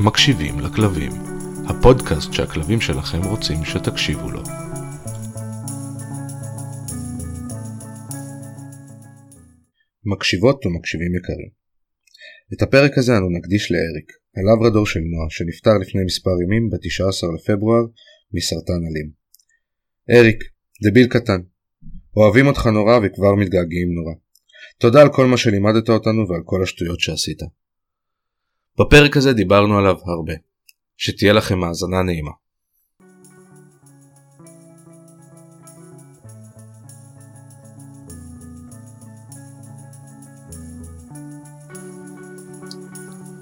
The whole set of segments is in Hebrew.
מקשיבים לכלבים, הפודקאסט שהכלבים שלכם רוצים שתקשיבו לו. מקשיבות ומקשיבים יקרים. את הפרק הזה אנו נקדיש לאריק, הלברדור של נועה, שנפטר לפני מספר ימים ב-19 לפברואר מסרטן אלים. אריק, דביל קטן. אוהבים אותך נורא וכבר מתגעגעים נורא. תודה על כל מה שלימדת אותנו ועל כל השטויות שעשית. בפרק הזה דיברנו עליו הרבה. שתהיה לכם האזנה נעימה.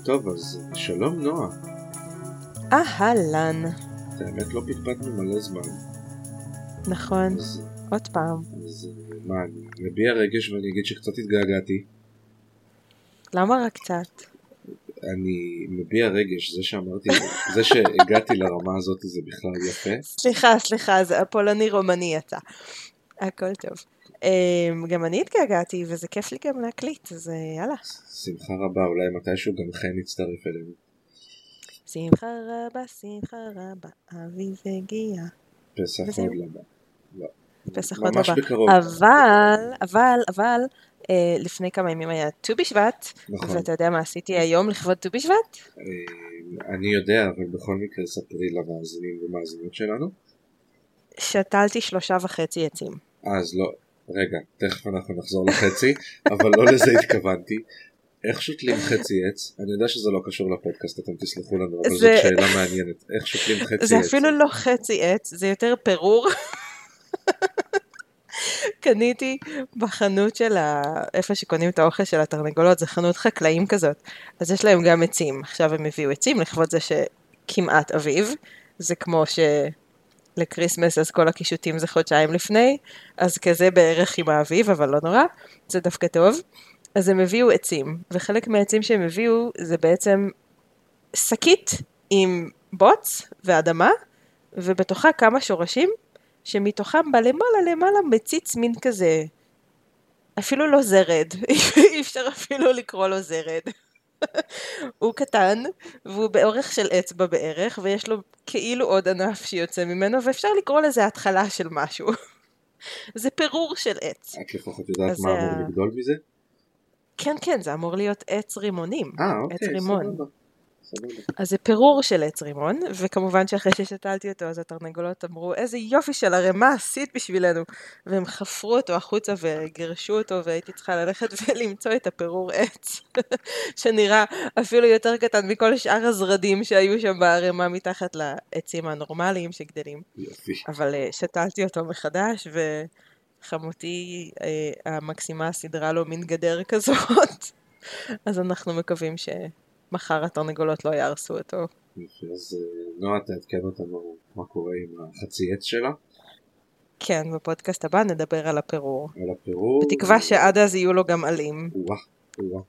טוב, אז שלום נועה. אהלן. את האמת לא פטפטנו מלא זמן. נכון, אז, עוד פעם. אז מה, אני אביע רגש ואני אגיד שקצת התגעגעתי. למה רק קצת? אני מביע רגש, זה שאמרתי, זה שהגעתי לרמה הזאת זה בכלל יפה. סליחה, סליחה, זה הפולני רומני יצא. הכל טוב. אמ, גם אני התגעגעתי, וזה כיף לי גם להקליט, אז אה, יאללה. שמחה רבה, אולי מתישהו גם חן יצטרף אלינו. שמחה רבה, שמחה רבה, אביב הגיע. פסח. עוד לא בא. לא. פסח עוד הבא. בקרוב. אבל, אבל, אבל, אה, לפני כמה ימים היה ט"ו בשבט, נכון. ואתה יודע מה עשיתי היום לכבוד ט"ו בשבט? אה, אני יודע, אבל בכל מקרה ספרי למאזינים ומאזינות שלנו. שתלתי שלושה וחצי עצים. אז לא, רגע, תכף אנחנו נחזור לחצי, אבל לא לזה התכוונתי. איך שותלים חצי עץ? אני יודע שזה לא קשור לפודקאסט, אתם תסלחו לנו, אבל זה- זאת שאלה מעניינת. איך שותלים חצי עץ? זה אפילו לא חצי עץ, זה יותר פירור. קניתי בחנות של ה... איפה שקונים את האוכל של התרנגולות, זה חנות חקלאים כזאת. אז יש להם גם עצים. עכשיו הם הביאו עצים לכבוד זה שכמעט אביב. זה כמו שלקריסמס אז כל הקישוטים זה חודשיים לפני, אז כזה בערך עם האביב, אבל לא נורא, זה דווקא טוב. אז הם הביאו עצים, וחלק מהעצים שהם הביאו זה בעצם שקית עם בוץ ואדמה, ובתוכה כמה שורשים, שמתוכם בלמעלה למעלה מציץ מין כזה, אפילו לא זרד, אי אפשר אפילו לקרוא לו זרד. הוא קטן, והוא באורך של אצבע בערך, ויש לו כאילו עוד ענף שיוצא ממנו, ואפשר לקרוא לזה התחלה של משהו. זה פירור של עץ. את לפחות יודעת מה אמור ה- לגדול מזה? כן, כן, זה אמור להיות עץ רימונים. אה, אוקיי. סבבה. אז זה פירור של עץ רימון, וכמובן שאחרי ששתלתי אותו, אז התרנגולות אמרו, איזה יופי של ערימה עשית בשבילנו. והם חפרו אותו החוצה וגירשו אותו, והייתי צריכה ללכת ולמצוא את הפירור עץ, שנראה אפילו יותר קטן מכל שאר הזרדים שהיו שם בערימה מתחת לעצים הנורמליים שגדלים. יופי. אבל אה, שתלתי אותו מחדש, וחמותי אה, המקסימה סידרה לו מין גדר כזאת. אז אנחנו מקווים שמחר התרנגולות לא יהרסו אותו. אז אה, נועה תעדכן אותנו מה קורה עם החצי עץ שלה, כן, בפודקאסט הבא נדבר על הפירור. על הפירור. בתקווה שעד אז יהיו לו גם עלים. וואו, וואו.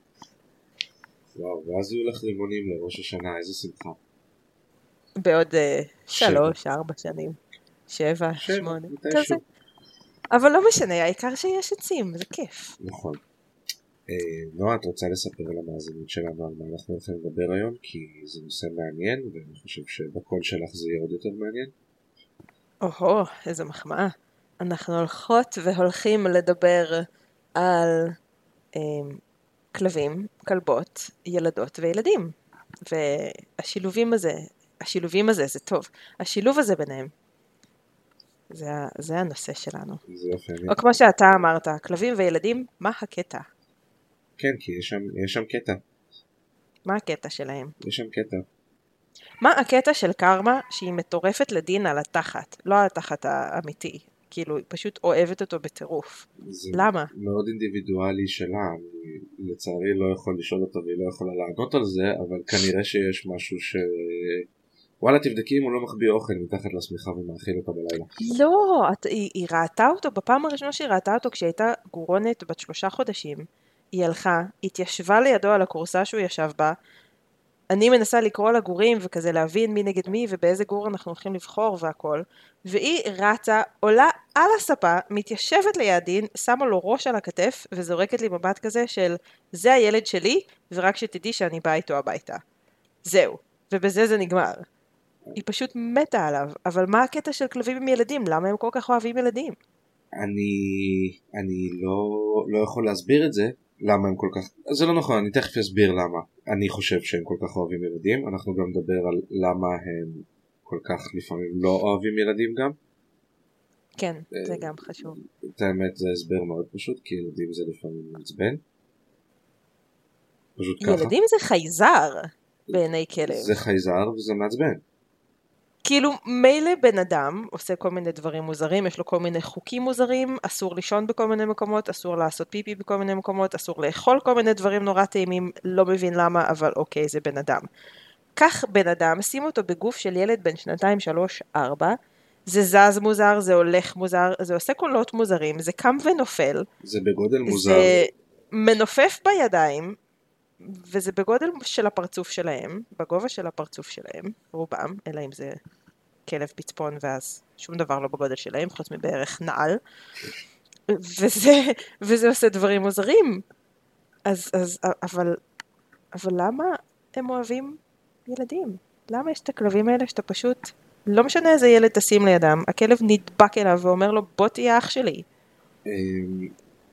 וואו, ואז יהיו לך רימונים לראש השנה, איזה שמחה. בעוד אה. שלוש, ארבע שנים. שבע, שמונה. כזה. אבל לא משנה, העיקר שיש עצים, זה כיף. נכון. אה, נועה, את רוצה לספר למאזינים שלנו על מה אנחנו הולכים לדבר היום? כי זה נושא מעניין, ואני חושב שבקול שלך זה יהיה עוד יותר מעניין. או-הו, איזה מחמאה. אנחנו הולכות והולכים לדבר על אה, כלבים, כלבות, ילדות וילדים. והשילובים הזה, השילובים הזה זה טוב. השילוב הזה ביניהם. זה, זה הנושא שלנו. זה. או כמו שאתה אמרת, כלבים וילדים, מה הקטע? כן, כי יש שם, יש שם קטע. מה הקטע שלהם? יש שם קטע. מה הקטע של קרמה שהיא מטורפת לדין על התחת, לא על התחת האמיתי, כאילו היא פשוט אוהבת אותו בטירוף. זה למה? מאוד אינדיבידואלי שלה, אני לצערי לא יכול לשאול אותה והיא לא יכולה לענות על זה, אבל כנראה שיש משהו ש... וואלה תבדקי אם הוא לא מחביא אוכל מתחת לשמיכה ומאכיל אותה בלילה. לא, את, היא, היא ראתה אותו, בפעם הראשונה שהיא ראתה אותו כשהייתה גורונת בת שלושה חודשים, היא הלכה, התיישבה לידו על הכורסה שהוא ישב בה, אני מנסה לקרוא לגורים וכזה להבין מי נגד מי ובאיזה גור אנחנו הולכים לבחור והכל, והיא רצה, עולה על הספה, מתיישבת לידי, שמה לו ראש על הכתף וזורקת לי מבט כזה של זה הילד שלי ורק שתדעי שאני באה איתו הביתה. זהו. ובזה זה נגמר. היא פשוט מתה עליו, אבל מה הקטע של כלבים עם ילדים? למה הם כל כך אוהבים ילדים? אני, אני לא, לא יכול להסביר את זה, למה הם כל כך... זה לא נכון, אני תכף אסביר למה. אני חושב שהם כל כך אוהבים ילדים, אנחנו גם נדבר על למה הם כל כך לפעמים לא אוהבים ילדים גם. כן, זה גם חשוב. את האמת זה הסבר מאוד פשוט, כי ילדים זה לפעמים מעצבן. פשוט ככה. ילדים זה חייזר בעיני כלב. זה חייזר וזה מעצבן. כאילו מילא בן אדם עושה כל מיני דברים מוזרים, יש לו כל מיני חוקים מוזרים, אסור לישון בכל מיני מקומות, אסור לעשות פיפי בכל מיני מקומות, אסור לאכול כל מיני דברים נורא טעימים, לא מבין למה, אבל אוקיי, זה בן אדם. קח בן אדם, שים אותו בגוף של ילד בן שנתיים, שלוש, ארבע, זה זז מוזר, זה הולך מוזר, זה עושה קולות מוזרים, זה קם ונופל. זה בגודל מוזר. זה מנופף בידיים, וזה בגודל של הפרצוף שלהם, בגובה של הפרצוף שלהם, רובם, אלא אם זה כלב פצפון ואז שום דבר לא בגודל שלהם, חוץ מבערך נעל, וזה, וזה עושה דברים מוזרים. אז, אז, אבל, אבל למה הם אוהבים ילדים? למה יש את הכלבים האלה שאתה פשוט, לא משנה איזה ילד תשים לידם, הכלב נדבק אליו ואומר לו בוא תהיה אח שלי. אמ,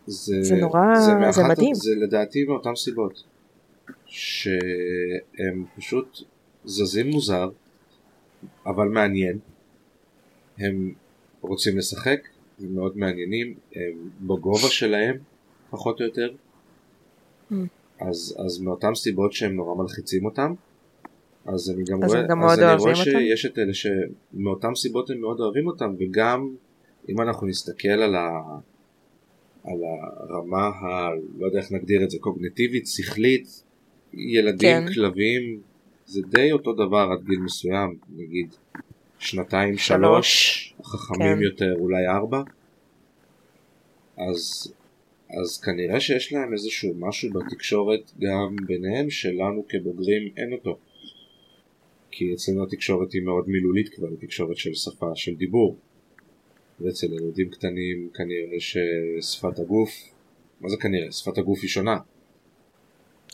זה, זה נורא, זה, זה מדהים. זה לדעתי מאותן סיבות. שהם פשוט זזים מוזר, אבל מעניין. הם רוצים לשחק, הם מאוד מעניינים, הם בגובה שלהם, פחות או יותר. Mm. אז, אז מאותן סיבות שהם נורא מלחיצים אותם, אז אני גם אז רואה, גם אז אני רואה אותם? שיש את אלה שמאותן סיבות הם מאוד אוהבים אותם, וגם אם אנחנו נסתכל על, ה, על הרמה, ה, לא יודע איך נגדיר את זה, קוגניטיבית, שכלית, ילדים, כן. כלבים, זה די אותו דבר עד גיל מסוים, נגיד שנתיים, שלוש. שלוש, חכמים כן. יותר, אולי ארבע. אז, אז כנראה שיש להם איזשהו משהו בתקשורת גם ביניהם שלנו כבוגרים אין אותו. כי אצלנו התקשורת היא מאוד מילולית כבר, היא תקשורת של שפה, של דיבור. ואצל ילדים קטנים כנראה ששפת הגוף, מה זה כנראה? שפת הגוף היא שונה.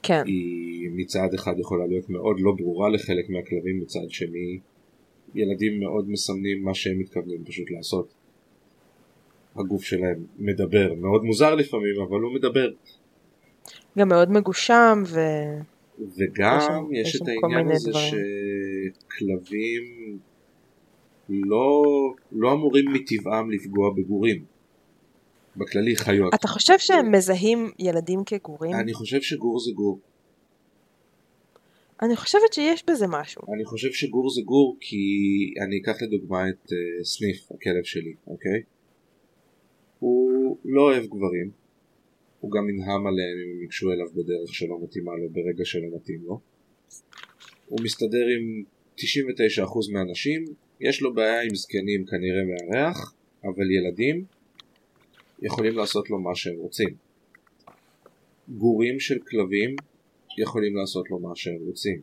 כן, היא מצד אחד יכולה להיות מאוד לא ברורה לחלק מהכלבים, מצד שני ילדים מאוד מסמנים מה שהם מתכוונים פשוט לעשות. הגוף שלהם מדבר, מאוד מוזר לפעמים, אבל הוא מדבר. גם מאוד מגושם ו... וגם יש יש, יש את העניין הזה דברים. שכלבים לא, לא אמורים מטבעם לפגוע בגורים. בכללי חיות. אתה חושב שהם מזהים ילדים כגורים? אני חושב שגור זה גור. אני חושבת שיש בזה משהו. אני חושב שגור זה גור כי אני אקח לדוגמה את uh, סניף, הכלב שלי, אוקיי? הוא לא אוהב גברים, הוא גם ינהם עליהם אם הם ייגשו אליו בדרך שלא מתאימה לו ברגע שלא מתאים לו. הוא מסתדר עם 99% מהאנשים, יש לו בעיה עם זקנים כנראה מהריח, אבל ילדים יכולים לעשות לו מה שהם רוצים. גורים של כלבים יכולים לעשות לו מה שהם רוצים.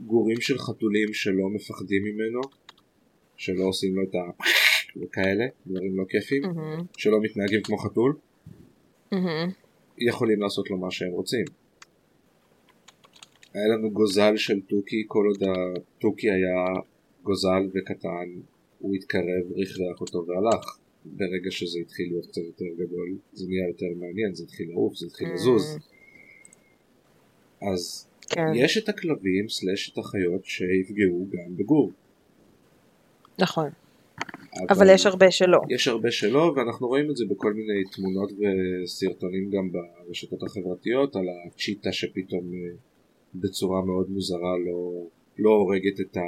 גורים של חתולים שלא מפחדים ממנו, שלא עושים לו את ה... וכאלה, דברים לא כיפים, מהמם, שלא מתנהגים כמו חתול, מהמם. יכולים לעשות לו מה שהם רוצים. היה לנו גוזל של תוכי, כל עוד התוכי היה גוזל וקטן, הוא התקרב, רכרח אותו והלך. ברגע שזה התחיל להיות קצת יותר גדול, זה נהיה יותר מעניין, זה התחיל לעוף, זה התחיל לזוז. אז כן, יש את הכלבים סלש את החיות שיפגעו גם בגור. נכון. אבל יש הרבה שלא. יש הרבה שלא, ואנחנו רואים את זה בכל מיני תמונות וסרטונים גם ברשתות החברתיות, על הצ'יטה שפתאום אה, בצורה מאוד מוזרה לא, לא הורגת את, ה,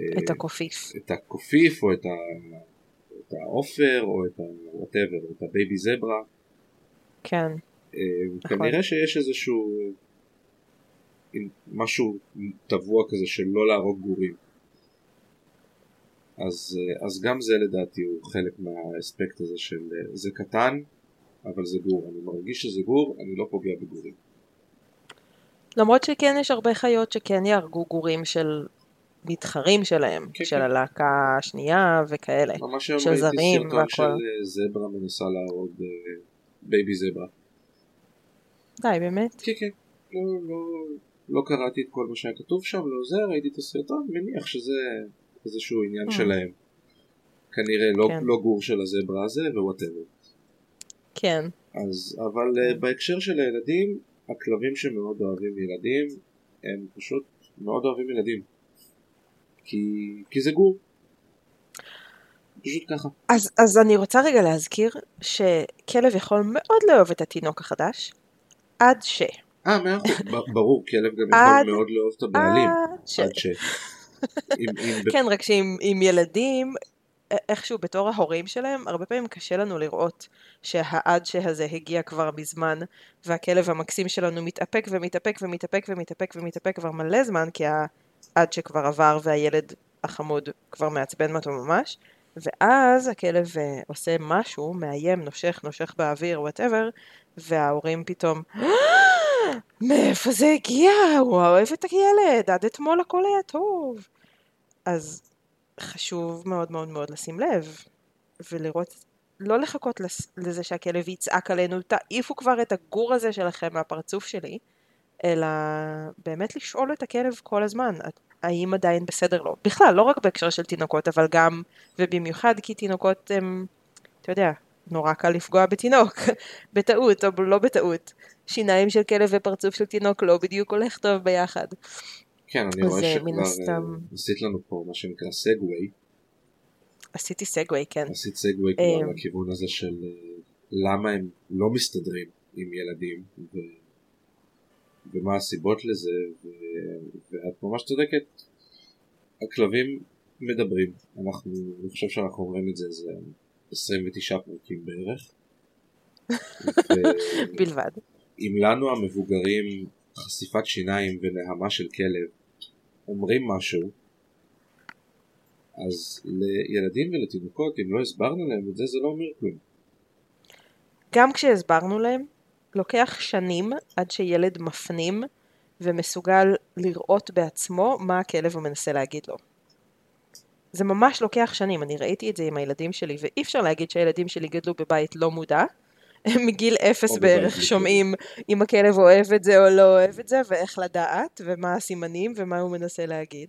אה, את הקופיף. את הקופיף, או את, ה, את העופר, או את ה- whatever, או את ה baby זברה. כן. אה, נכון. כנראה שיש איזשהו משהו טבוע כזה של לא להרוג גורים. אז, אה, אז גם זה לדעתי הוא חלק מהאספקט הזה של אה, זה קטן אבל זה גור, אני מרגיש שזה גור, אני לא פוגע בגורים. למרות שכן יש הרבה חיות שכן יהרגו גורים של מתחרים שלהם, כן, של כן. הלהקה השנייה וכאלה. ממש היום של ראיתי זרים סרטון והכל. של אה, זברה מנסה להרוג אה, baby זברה. די, באמת? כן כן, לא, לא, לא קראתי את כל מה שהיה כתוב שם, לא זה, ראיתי את הסרטון, מניח שזה איזשהו עניין אה. שלהם. כנראה לא, כן. לא גור של הזברה הזה ווואטאבר. כן. אז, אבל אה, בהקשר של הילדים, הכלבים שמאוד אוהבים ילדים, הם פשוט מאוד אוהבים ילדים. כי, כי זה גור. פשוט ככה. אז, אז אני רוצה רגע להזכיר שכלב יכול מאוד לאהוב את התינוק החדש, עד ש... אה, מאה אחוז, ברור, כלב גם עד- יכול מאוד לאהוב את הבעלים. עד ש... כן, רק שעם עם ילדים, איכשהו בתור ההורים שלהם, הרבה פעמים קשה לנו לראות שהעד שהזה הגיע כבר מזמן, והכלב המקסים שלנו מתאפק ומתאפק ומתאפק ומתאפק ומתאפק כבר מלא זמן, כי העד שכבר עבר והילד החמוד כבר מעצבן אותו ממש, ואז הכלב אה, עושה משהו, מאיים, נושך, נושך באוויר, וואטאבר, וההורים פתאום, מאיפה זה הגיע? הוא אוהב את הילד, עד אתמול הכל היה טוב. אז חשוב מאוד מאוד מאוד לשים לב, ולראות, לא לחכות לזה שהכלב יצעק עלינו, תעיפו כבר את הגור הזה שלכם מהפרצוף שלי, אלא באמת לשאול את הכלב כל הזמן, "את- האם עדיין בסדר לו. בכלל, לא רק בהקשר של תינוקות, אבל גם, ובמיוחד כי תינוקות הם, אתה יודע, נורא קל לפגוע בתינוק, בטעות או לא בטעות. שיניים של כלב ופרצוף של תינוק לא בדיוק הולך טוב ביחד. כן, אני רואה אה, שכבר הסתם- אה, עשית לנו פה מה שנקרא סגווי, עשיתי סגווי, כן. עשית סגווי כבר אה, לכיוון הזה של למה הם לא מסתדרים עם ילדים, ו... ומה הסיבות לזה, ו... ואת ממש צודקת, הכלבים מדברים, אנחנו, אני חושב שאנחנו אומרים את זה איזה 29 פרקים בערך, ו- בלבד. אם לנו המבוגרים חשיפת שיניים ונהמה של כלב אומרים משהו אז לילדים ולתינוקות אם לא הסברנו להם את זה זה לא אומר כלום. גם כשהסברנו להם, לוקח שנים עד שילד מפנים ומסוגל לראות בעצמו מה הכלב מנסה להגיד לו. זה ממש לוקח שנים, אני ראיתי את זה עם הילדים שלי, ואי אפשר להגיד שהילדים שלי גדלו בבית לא מודע. הם מגיל אפס בערך שומעים אם הכלב אוהב את זה או לא אוהב את זה, ואיך לדעת, ומה הסימנים, ומה הוא מנסה להגיד.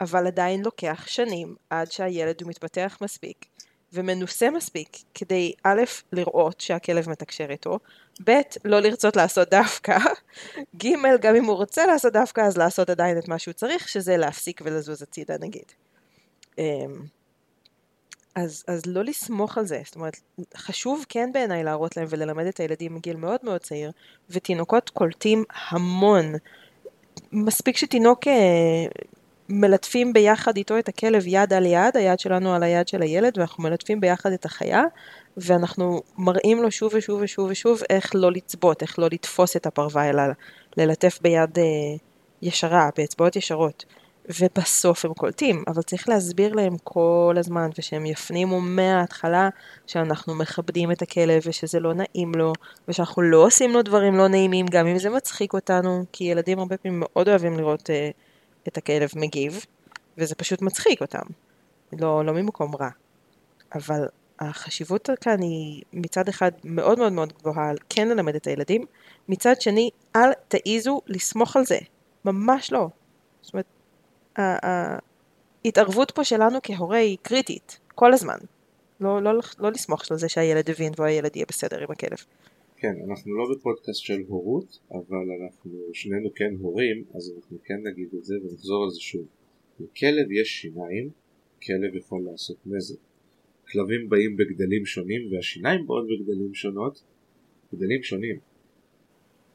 אבל עדיין לוקח שנים עד שהילד הוא מתפתח מספיק ומנוסה מספיק כדי א', לראות שהכלב מתקשר איתו, ב', לא לרצות לעשות דווקא, ג', גם אם הוא רוצה לעשות דווקא אז לעשות עדיין את מה שהוא צריך, שזה להפסיק ולזוז הצידה נגיד. אמ, אז, אז לא לסמוך על זה, זאת אומרת, חשוב כן בעיניי להראות להם וללמד את הילדים מגיל מאוד מאוד צעיר, ותינוקות קולטים המון. מספיק שתינוק אה, מלטפים ביחד איתו את הכלב יד על יד, היד שלנו על היד של הילד, ואנחנו מלטפים ביחד את החיה, ואנחנו מראים לו שוב ושוב ושוב ושוב איך לא לצבות, איך לא לתפוס את הפרווה, אלא ללטף ביד אה, ישרה, באצבעות ישרות. ובסוף הם קולטים, אבל צריך להסביר להם כל הזמן, ושהם יפנימו מההתחלה שאנחנו מכבדים את הכלב, ושזה לא נעים לו, ושאנחנו לא עושים לו דברים לא נעימים, גם אם זה מצחיק אותנו, כי ילדים הרבה פעמים מאוד אוהבים לראות אה, את הכלב מגיב, וזה פשוט מצחיק אותם, לא, לא ממקום רע. אבל החשיבות כאן היא מצד אחד מאוד מאוד מאוד גבוהה, על כן ללמד את הילדים, מצד שני, אל תעיזו לסמוך על זה, ממש לא. זאת אומרת, ההתערבות פה שלנו כהורה היא קריטית, כל הזמן. לא, לא, לא לסמוך על זה שהילד הבין והילד יהיה בסדר עם הכלב. כן אנחנו לא בפודקאסט של הורות אבל אנחנו שנינו כן הורים אז אנחנו כן נגיד את זה ונחזור על זה שוב לכלב יש שיניים כלב יכול לעשות נזק כלבים באים בגדלים שונים והשיניים באות בגדלים שונות גדלים שונים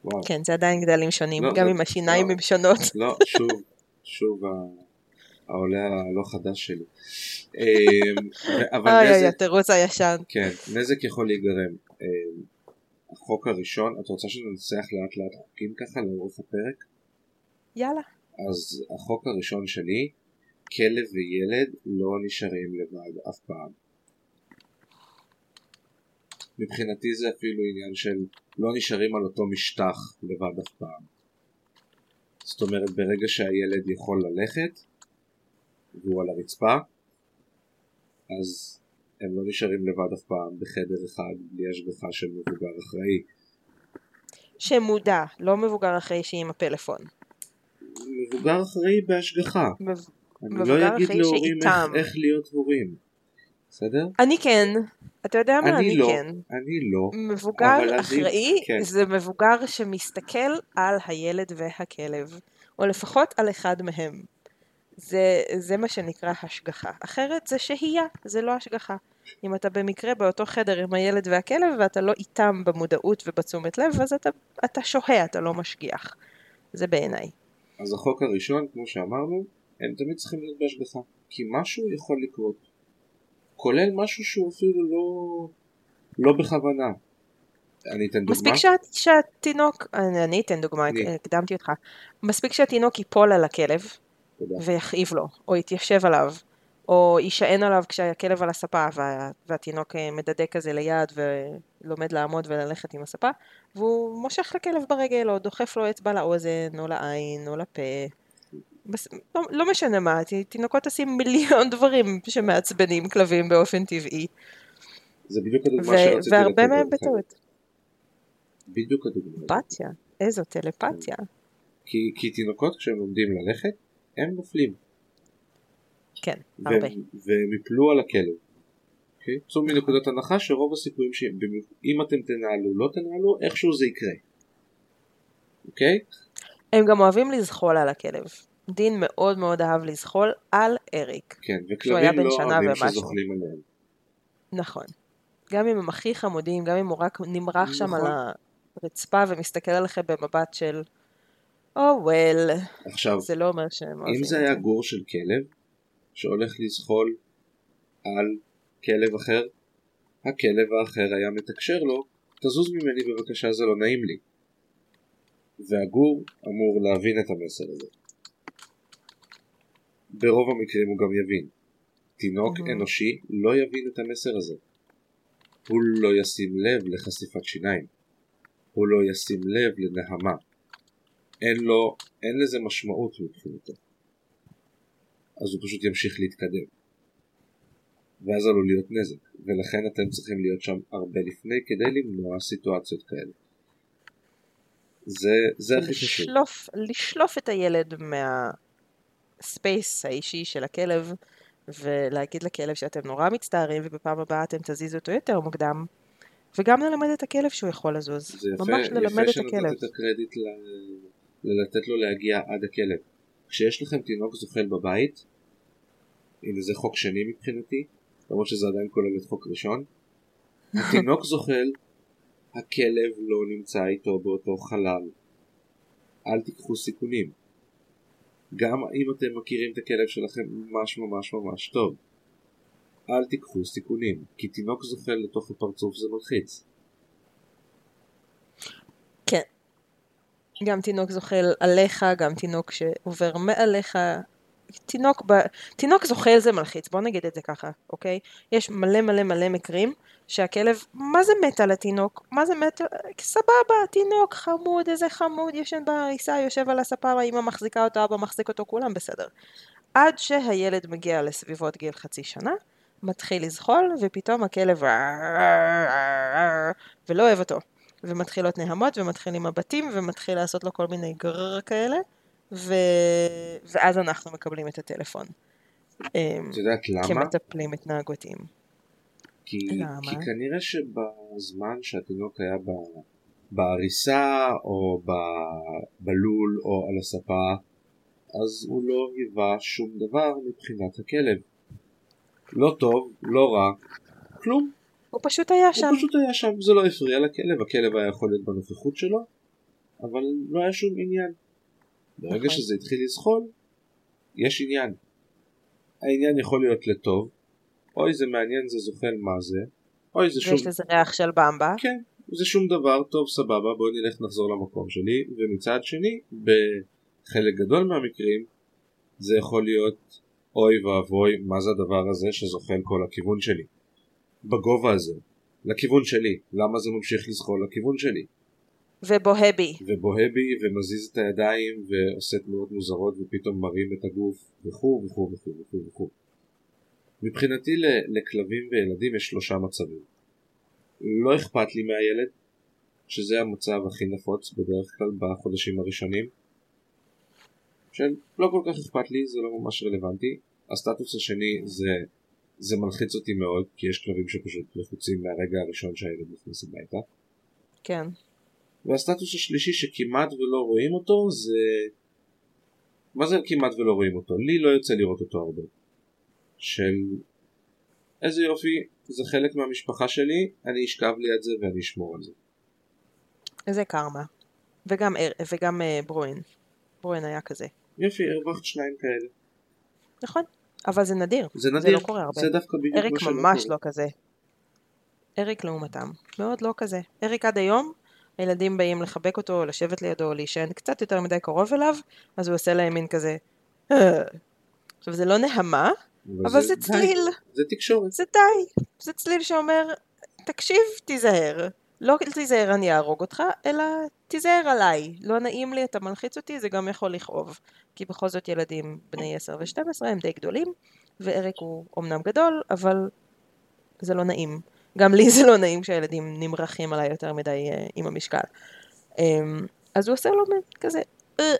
וואו כן, זה עדיין גדלים שונים, לא, גם זה- אם השיניים לא. הם שונות. לא, שוב, שוב העולה הלא חדש שלי. אמ, אבל אוי אוי, נזק, התירוץ הישן. כן, נזק יכול להיגרם. החוק הראשון, את רוצה שננסח לאט לאט חוקים ככה לאורך הפרק? יאללה. אז החוק הראשון שלי, כלב וילד לא נשארים לבד אף פעם. מבחינתי זה אפילו עניין של לא נשארים על אותו משטח לבד אף פעם. זאת אומרת ברגע שהילד יכול ללכת והוא על הרצפה אז הם לא נשארים לבד אף פעם בחדר אחד בלי השגחה של מבוגר אחראי. שמודע, לא מבוגר אחראי שהיא עם הפלאפון. מבוגר אחראי בהשגחה. מב... אני לא אגיד להורים איך. איך להיות הורים. בסדר? אני כן, אתה יודע מה? אני אני לא. כן. אני לא. מבוגר אחראי כן. זה מבוגר שמסתכל על הילד והכלב, או לפחות על אחד מהם. זה, זה מה שנקרא השגחה. אחרת זה שהייה, זה לא השגחה. אם אתה במקרה באותו חדר עם הילד והכלב ואתה לא איתם במודעות ובתשומת לב, אז אתה, אתה שוהה, אתה לא משגיח. זה בעיניי. אז החוק הראשון, כמו שאמרנו, הם תמיד צריכים להיות בהשגחה. כי משהו יכול לקרות. כולל משהו שהוא אפילו לא, לא בכוונה. אני אתן דוגמה. מספיק שה, שהתינוק, אני, אני אתן דוגמה, אני. הקדמתי אותך. מספיק שהתינוק ייפול על הכלב, תודה. ויכאיב לו, או יתיישב עליו, או יישען עליו כשהכלב על הספה וה, והתינוק אה, מדדה כזה ליד ולומד לעמוד וללכת עם הספה, והוא מושך לכלב ברגל או דוחף לו אצבע לאוזן או לעין או לפה. בס... לא, לא משנה מה, תינוקות עושים מיליון דברים שמעצבנים כלבים באופן טבעי, זה בדיוק הדוגמה ו- שרציתי והרבה לתת מהם לכם. בטעות. בדיוק הדוגמה. טלפתיה, איזו טלפתיה. כי, כי תינוקות כשהם לומדים ללכת, הם נופלים. כן, הרבה. והם, יפלו על הכלב. אוקיי? צאו מנקודת הנחה שרוב הסיכויים שאם אתם תנהלו, לא תנהלו, איכשהו זה יקרה. אוקיי? הם גם אוהבים לזחול על הכלב. דין מאוד מאוד אהב לזחול על אריק. כן, וכלבים לא אוהבים. שזוחלים עליהם. נכון. גם אם הם הכי חמודים, גם אם הוא רק נמרח שם נכון. על הרצפה ומסתכל עליכם במבט של או oh וול, עכשיו, זה לא אומר שהם אוהבים אם זה היה גור של כלב שהולך לזחול על כלב אחר, הכלב האחר היה מתקשר לו, תזוז ממני בבקשה זה לא נעים לי. והגור אמור להבין את המסר הזה. ברוב המקרים הוא גם יבין. תינוק Mhm. אנושי לא יבין את המסר הזה. הוא לא ישים לב לחשיפת שיניים. הוא לא ישים לב לנהמה. אין לו, אין לזה משמעות מבחינתו. אז הוא פשוט ימשיך להתקדם. ואז עלול להיות נזק, ולכן אתם צריכים להיות שם הרבה לפני כדי למנוע סיטואציות כאלה. זה, זה הכי חשוב. לשלוף, את הילד מהספייס האישי של הכלב ולהגיד לכלב שאתם נורא מצטערים ובפעם הבאה אתם תזיזו אותו יותר מוקדם וגם ללמד את הכלב שהוא יכול לזוז. זה יפה, ממש ללמד יפה את שנתת הכלב. את הקרדיט ל... ללתת לו להגיע עד הכלב. כשיש לכם תינוק זוחל בבית, הנה זה חוק שני מבחינתי, למרות שזה עדיין כולל את חוק ראשון, התינוק זוחל, הכלב לא נמצא איתו באותו חלל. אל תיקחו סיכונים. גם אם אתם מכירים את הכלב שלכם ממש ממש ממש טוב. אל תיקחו סיכונים, כי תינוק זוחל לתוך הפרצוף זה מלחיץ. כן. גם תינוק זוחל עליך, גם תינוק שעובר מעליך. תינוק, ב... תינוק זוחל זה מלחיץ, בוא נגיד את זה ככה, אוקיי? יש מלא מלא מלא מקרים שהכלב, מה זה מת על התינוק? מה זה מת? סבבה, תינוק חמוד, איזה חמוד, ישן בעריסה, יושב על הספה, האמא מחזיקה אותו, אבא מחזיק אותו, כולם בסדר. עד שהילד מגיע לסביבות גיל חצי שנה, מתחיל לזחול, ופתאום הכלב ולא אוהב אותו. ומתחילות נהמות, ומתחילים מבטים, ומתחיל לעשות לו כל מיני גרר כאלה, ו... ואז אנחנו מקבלים את הטלפון. אמ, את יודעת למה? כמטפלים התנהגותיים. כי, למה? כי כנראה שבזמן שהתינוק היה ב, בעריסה או ב, בלול או על הספה אז הוא לא היווה שום דבר מבחינת הכלב. לא טוב, לא רע, כלום. הוא פשוט היה שם. הוא פשוט היה שם, זה לא הפריע לכלב, הכלב היה יכול להיות בנוכחות שלו, אבל לא היה שום עניין. ברגע נכון. שזה התחיל לזחול, יש עניין. העניין יכול להיות לטוב, אוי זה מעניין זה זוחל מה זה, אוי זה שום... ויש לזה ריח של במבה. כן, זה שום דבר, טוב סבבה, בואי נלך נחזור למקום שלי, ומצד שני, בחלק גדול מהמקרים, זה יכול להיות אוי ואבוי, מה זה הדבר הזה שזוחל כל הכיוון שלי. בגובה הזה, לכיוון שלי, למה זה ממשיך לזחול לכיוון שלי? ובוהבי. ובוהבי ומזיז את הידיים ועושה תנועות מוזרות ופתאום מרים את הגוף וכו' וכו' וכו' וכו' וכו'. מבחינתי לכלבים וילדים יש שלושה מצבים. לא אכפת לי מהילד, שזה המצב הכי נפוץ בדרך כלל בחודשים הראשונים. שלא כל כך אכפת לי, זה לא ממש רלוונטי. הסטטוס השני זה, זה מלחיץ אותי מאוד, כי יש כלבים שפשוט לחוצים מהרגע הראשון שהילד נכנס הביתה. כן. והסטטוס השלישי שכמעט ולא רואים אותו זה... מה זה כמעט ולא רואים אותו? לי לא יוצא לראות אותו הרבה. של איזה יופי, זה חלק מהמשפחה שלי, אני אשכב ליד זה ואני אשמור על זה. איזה קרמה. וגם, וגם uh, ברואין. ברואין היה כזה. יופי, הרווחת שניים כאלה. נכון, אבל זה נדיר. זה נדיר, זה לא קורה הרבה. זה דווקא בדיוק אריק מה שלא ממש קורה. לא כזה. אריק לעומתם, מאוד לא כזה. אריק עד היום, הילדים באים לחבק אותו, לשבת לידו, להישען קצת יותר מדי קרוב אליו, אז הוא עושה להם מין כזה... "אה". עכשיו זה לא נהמה, אבל זה צליל, זה תקשורת. זה די. זה צליל שאומר, תקשיב, תיזהר. לא תיזהר אני אהרוג אותך, אלא תיזהר עליי. לא נעים לי, אתה מלחיץ אותי, זה גם יכול לכאוב. כי בכל זאת ילדים בני 10 ו-12 הם די גדולים, ואריק הוא אמנם גדול, אבל זה לא נעים. גם לי זה לא נעים כשהילדים נמרחים עליי יותר מדי uh, עם המשקל. Um, אז הוא עושה לו כזה, "אה".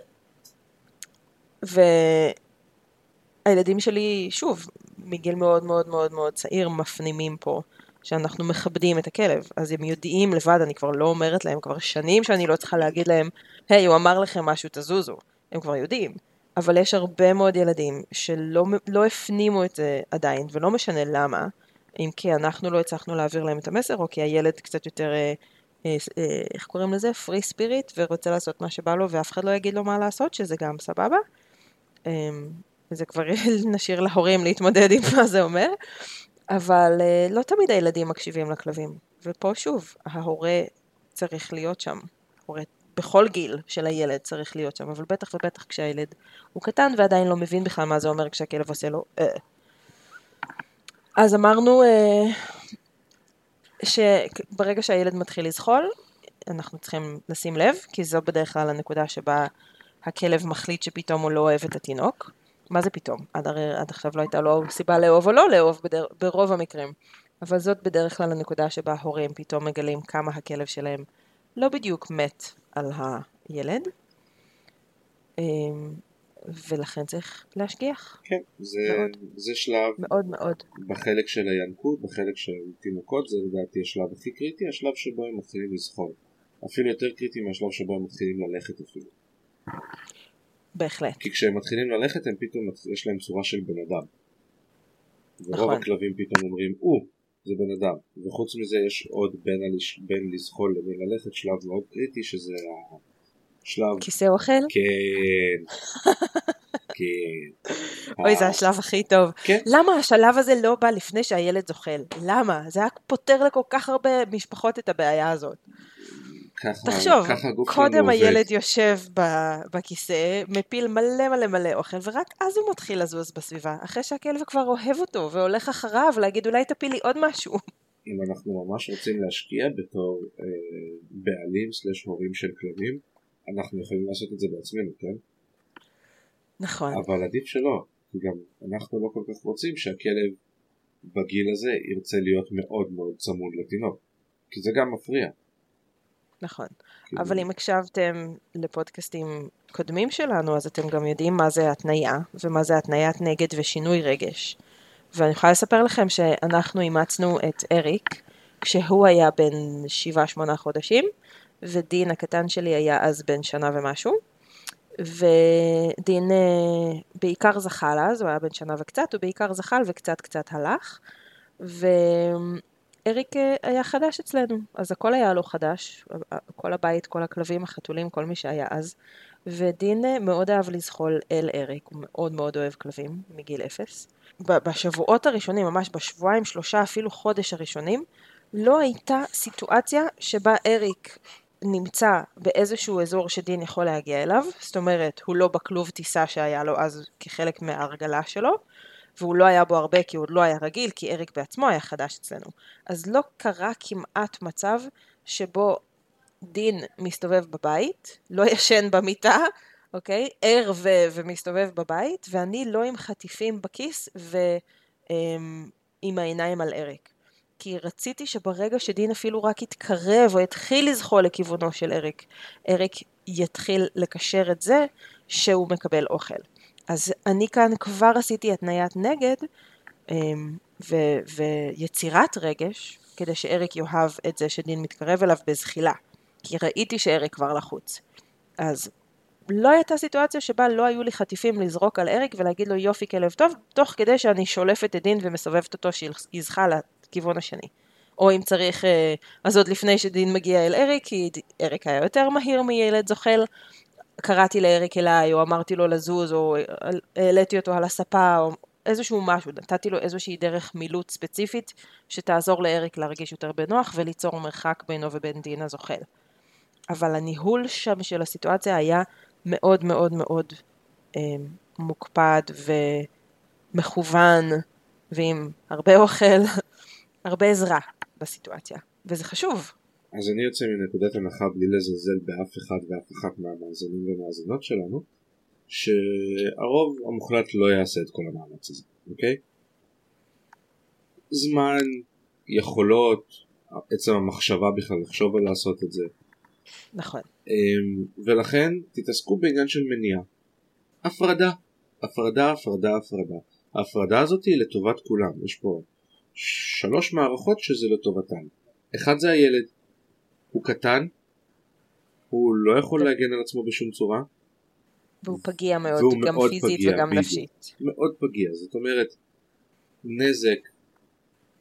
והילדים שלי, שוב, מגיל מאוד מאוד מאוד מאוד צעיר, מפנימים פה שאנחנו מכבדים את הכלב. אז הם יודעים לבד, אני כבר לא אומרת להם, כבר שנים שאני לא צריכה להגיד להם, היי, הוא אמר לכם משהו, תזוזו. הם כבר יודעים. אבל יש הרבה מאוד ילדים שלא לא הפנימו את זה עדיין, ולא משנה למה, אם כי אנחנו לא הצלחנו להעביר להם את המסר, או כי הילד קצת יותר, אה, אה, אה, איך קוראים לזה? פרי ספיריט, ורוצה לעשות מה שבא לו, ואף אחד לא יגיד לו מה לעשות, שזה גם סבבה. אה, וזה כבר נשאיר להורים להתמודד עם מה זה אומר. אבל אה, לא תמיד הילדים מקשיבים לכלבים. ופה שוב, ההורה צריך להיות שם. הורה בכל גיל של הילד צריך להיות שם, אבל בטח ובטח כשהילד הוא קטן ועדיין לא מבין בכלל מה זה אומר כשהכלב עושה לו אה. אז אמרנו אה, שברגע שהילד מתחיל לזחול, אנחנו צריכים לשים לב, כי זו בדרך כלל הנקודה שבה הכלב מחליט שפתאום הוא לא אוהב את התינוק. מה זה פתאום? עד, הרי, עד עכשיו לא הייתה לו סיבה לאהוב או לא לאהוב בדר, ברוב המקרים. אבל זאת בדרך כלל הנקודה שבה הורים פתאום מגלים כמה הכלב שלהם לא בדיוק מת על הילד. אמ, ולכן צריך להשגיח. כן, זה, מאוד. זה שלב מאוד מאוד. בחלק של הינקות, בחלק של תינוקות, זה לדעתי השלב הכי קריטי, השלב שבו הם מתחילים לזחול. אפילו יותר קריטי מהשלב שבו הם מתחילים ללכת אפילו. בהחלט. כי כשהם מתחילים ללכת הם פתאום, יש להם צורה של בן אדם. ורוב נכון. הכלבים פתאום אומרים, או, זה בן אדם. וחוץ מזה יש עוד בין, הלש... בין לזחול לבין ללכת שלב מאוד קריטי, שזה השלב... כיסא אוכל? כן. כן. אוי, זה השלב הכי טוב. כן. למה השלב הזה לא בא לפני שהילד זוחל? למה? זה היה פותר לכל כך הרבה משפחות את הבעיה הזאת. ככה, תחשוב, ככה הגוף קודם עובד. הילד יושב ב- בכיסא, מפיל מלא מלא מלא אוכל, ורק אז הוא מתחיל לזוז בסביבה, אחרי שהכלב כבר אוהב אותו, והולך אחריו להגיד אולי תפיל לי עוד משהו. אם אנחנו ממש רוצים להשקיע בתור אה, בעלים סלש הורים של כלבים, אנחנו יכולים לעשות את זה בעצמנו, כן? נכון, אבל עדיף שלא, כי גם אנחנו לא כל כך רוצים שהכלב בגיל הזה ירצה להיות מאוד מאוד צמוד לתינוק, כי זה גם מפריע. נכון. כאילו, אבל אם הקשבתם לפודקאסטים קודמים שלנו, אז אתם גם יודעים מה זה התניה, ומה זה התניית נגד ושינוי רגש. ואני יכולה לספר לכם שאנחנו אימצנו את אריק, כשהוא היה בן 7-8 חודשים, ודין הקטן שלי היה אז בן שנה ומשהו. ודין אה, בעיקר זחל אז, הוא היה בן שנה וקצת, הוא בעיקר זחל וקצת קצת הלך. ואריק אה, היה חדש אצלנו, אז הכל היה לו חדש, כל הבית, כל הכלבים, החתולים, כל מי שהיה אז. ודין אה, מאוד אהב לזחול אל אריק, הוא מאוד מאוד אוהב כלבים, מגיל אפס. בשבועות הראשונים, ממש בשבועיים, שלושה, אפילו חודש הראשונים, לא הייתה סיטואציה שבה אריק נמצא באיזשהו אזור שדין יכול להגיע אליו, זאת אומרת, הוא לא בכלוב טיסה שהיה לו אז כחלק מההרגלה שלו, והוא לא היה בו הרבה כי הוא עוד לא היה רגיל, כי אריק בעצמו היה חדש אצלנו. אז לא קרה כמעט מצב שבו דין מסתובב בבית, לא ישן במיטה, אוקיי? ער ו- ומסתובב בבית, ואני לא עם חטיפים בכיס ועם העיניים על אריק. כי רציתי שברגע שדין אפילו רק יתקרב או יתחיל לזחול לכיוונו של אריק, אריק יתחיל לקשר את זה שהוא מקבל אוכל. אז אני כאן כבר עשיתי התניית נגד אמ, ו- ויצירת רגש, כדי שאריק יאהב את זה שדין מתקרב אליו בזחילה. כי ראיתי שאריק כבר לחוץ. אז לא הייתה סיטואציה שבה לא היו לי חטיפים לזרוק על אריק ולהגיד לו יופי כלב טוב, תוך כדי שאני שולפת את דין ומסובבת אותו שיזחה לכיוון השני. או אם צריך, אה, אז עוד לפני שדין מגיע אל אריק, כי אריק היה יותר מהיר מילד זוחל, קראתי לאריק אליי, או אמרתי לו לזוז, או העליתי אותו על הספה, או איזשהו משהו, נתתי לו איזושהי דרך מילוט ספציפית, שתעזור לאריק להרגיש יותר בנוח וליצור מרחק בינו ובין דין הזוחל. אבל הניהול שם של הסיטואציה היה מאוד מאוד מאוד אה, מוקפד ומכוון, ועם הרבה אוכל, הרבה עזרה בסיטואציה, וזה חשוב. אז אני יוצא מנקודת הנחה בלי לזלזל באף אחד ואף אחת מהמאזינים ומאזינות שלנו, שהרוב המוחלט לא יעשה את כל המאמץ הזה, אוקיי? זמן, יכולות, עצם המחשבה בכלל לחשוב על לעשות את זה. נכון. אמ, ולכן תתעסקו בעניין של מניעה. הפרדה, הפרדה, הפרדה, הפרדה. ההפרדה הזאת היא לטובת כולם, יש פה שלוש מערכות שזה לטובתן. אחד זה הילד, הוא קטן, הוא לא יכול להגן על עצמו בשום צורה. והוא פגיע מאוד, והוא גם מאוד פיזית פגיע, וגם בדיוק. נפשית. מאוד פגיע, זאת אומרת, נזק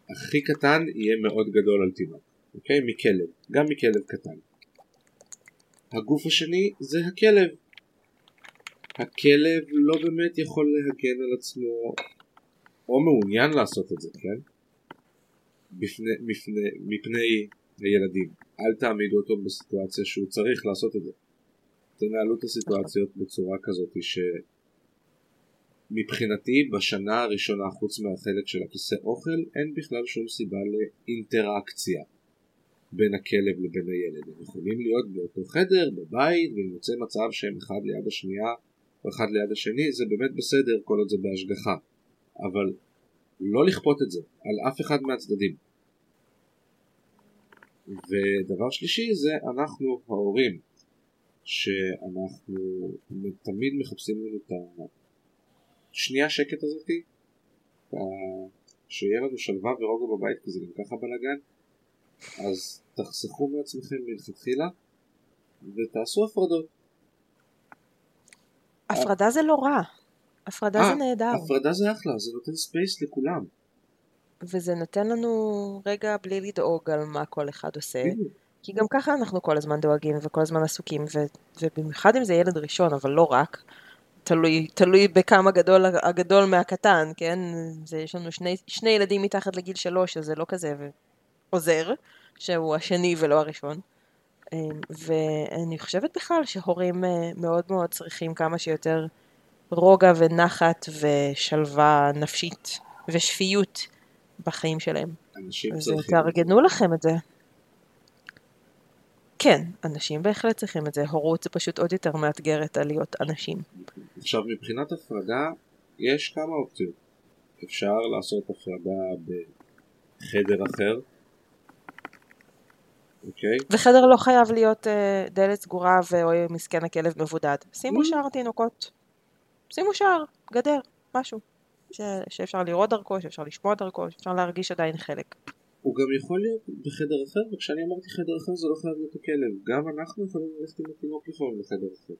הכי קטן יהיה מאוד גדול על תינוק, אוקיי? מכלב, גם מכלב קטן. הגוף השני זה הכלב. הכלב לא באמת יכול להגן על עצמו, או מעוניין לעשות את זה, כן? בפני, מפני, מפני הילדים. אל תעמידו אותו בסיטואציה שהוא צריך לעשות את זה. תנהלו את הסיטואציות בצורה כזאת שמבחינתי בשנה הראשונה חוץ מהחלק של הכיסא אוכל אין בכלל שום סיבה לאינטראקציה בין הכלב לבין הילד. הם יכולים להיות באותו חדר, בבית, ואם יוצא מצב שהם אחד ליד השנייה או אחד ליד השני זה באמת בסדר כל עוד זה בהשגחה. אבל לא לכפות את זה על אף אחד מהצדדים. ודבר שלישי זה אנחנו ההורים שאנחנו תמיד מחפשים לנו את השנייה שקט הזאתי שיהיה לנו שלווה ורוגע בבית כי זה גם ככה בלאגן. אז תחסכו מעצמכם מלכתחילה ותעשו הפרדות. הפרדה זה לא רע. הפרדה אה, זה אה, נהדר. הפרדה זה אחלה זה נותן space לכולם וזה נותן לנו רגע בלי לדאוג על מה כל אחד עושה. כי גם ככה אנחנו כל הזמן דואגים וכל הזמן עסוקים, ו- ובמיוחד אם זה ילד ראשון, אבל לא רק, תלוי, תלוי בכמה גדול הגדול מהקטן, כן? זה, יש לנו שני, שני ילדים מתחת לגיל שלוש, אז זה לא כזה עוזר, שהוא השני ולא הראשון. אמ, ואני חושבת בכלל שהורים אה, מאוד מאוד צריכים כמה שיותר רוגע ונחת ושלווה נפשית ושפיות בחיים שלהם. אנשים אז צריכים. תארגנו לכם את זה. כן, אנשים בהחלט צריכים את זה. הורות זה פשוט עוד יותר מאתגרת על להיות אנשים. עכשיו, מבחינת הפרדה, יש כמה אופציות. אפשר לעשות הפרדה בחדר אחר. אוקיי. Okay. וחדר לא חייב להיות uh, דלת סגורה ואוי מסכן הכלב מבודד. שימו mm. שער תינוקות. שימו שער, גדר, משהו. ש... שאפשר לראות דרכו, שאפשר לשמוע דרכו, שאפשר להרגיש עדיין חלק. הוא גם יכול להיות בחדר אחר, וכשאני אמרתי חדר אחר זה לא חייב להיות הכלב. גם אנחנו יכולים ללכת עם התינוק לפעמים לחדר אחר.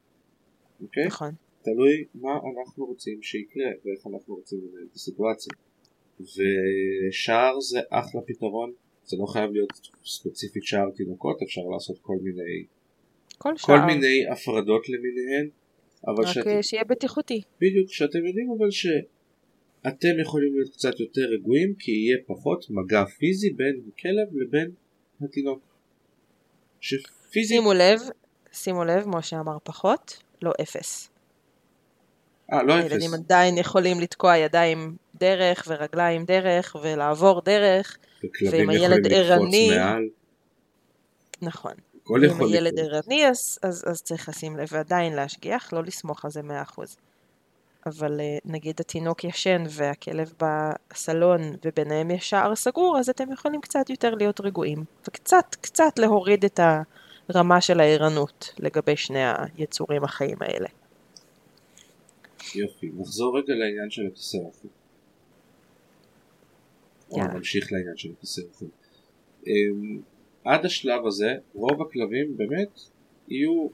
אוקיי? נכון. תלוי מה אנחנו רוצים שיקרה ואיך אנחנו רוצים לנהל את הסיטואציה. ושער זה אחלה פתרון, זה לא חייב להיות ספציפית שער תינוקות, אפשר לעשות כל מיני כל, כל מיני הפרדות למיניהן. אבל רק שאת... שיהיה בטיחותי. בדיוק, שאתם יודעים אבל ש... אתם יכולים להיות קצת יותר רגועים כי יהיה פחות מגע פיזי בין הכלב לבין התינוק. שפיזי... שימו לב, שימו לב, משה אמר פחות, לא אפס. אה, לא אפס. הילדים עדיין יכולים לתקוע ידיים דרך ורגליים דרך ולעבור דרך. וכלבים יכולים לקפוץ מעל. נכון. הכל אם הילד. ערני אז, אז, אז צריך לשים לב ועדיין להשגיח, לא לסמוך על זה 100%. אבל אה, נגיד התינוק ישן והכלב בסלון וביניהם יש שער סגור, אז אתם יכולים קצת יותר להיות רגועים. וקצת, קצת להוריד את הרמה של הערנות לגבי שני היצורים החיים האלה. יופי, נחזור רגע לעניין של הכיסא. או יאללה. נמשיך לעניין של הכיסא האוכל. אמ, עד השלב הזה רוב הכלבים באמת יהיו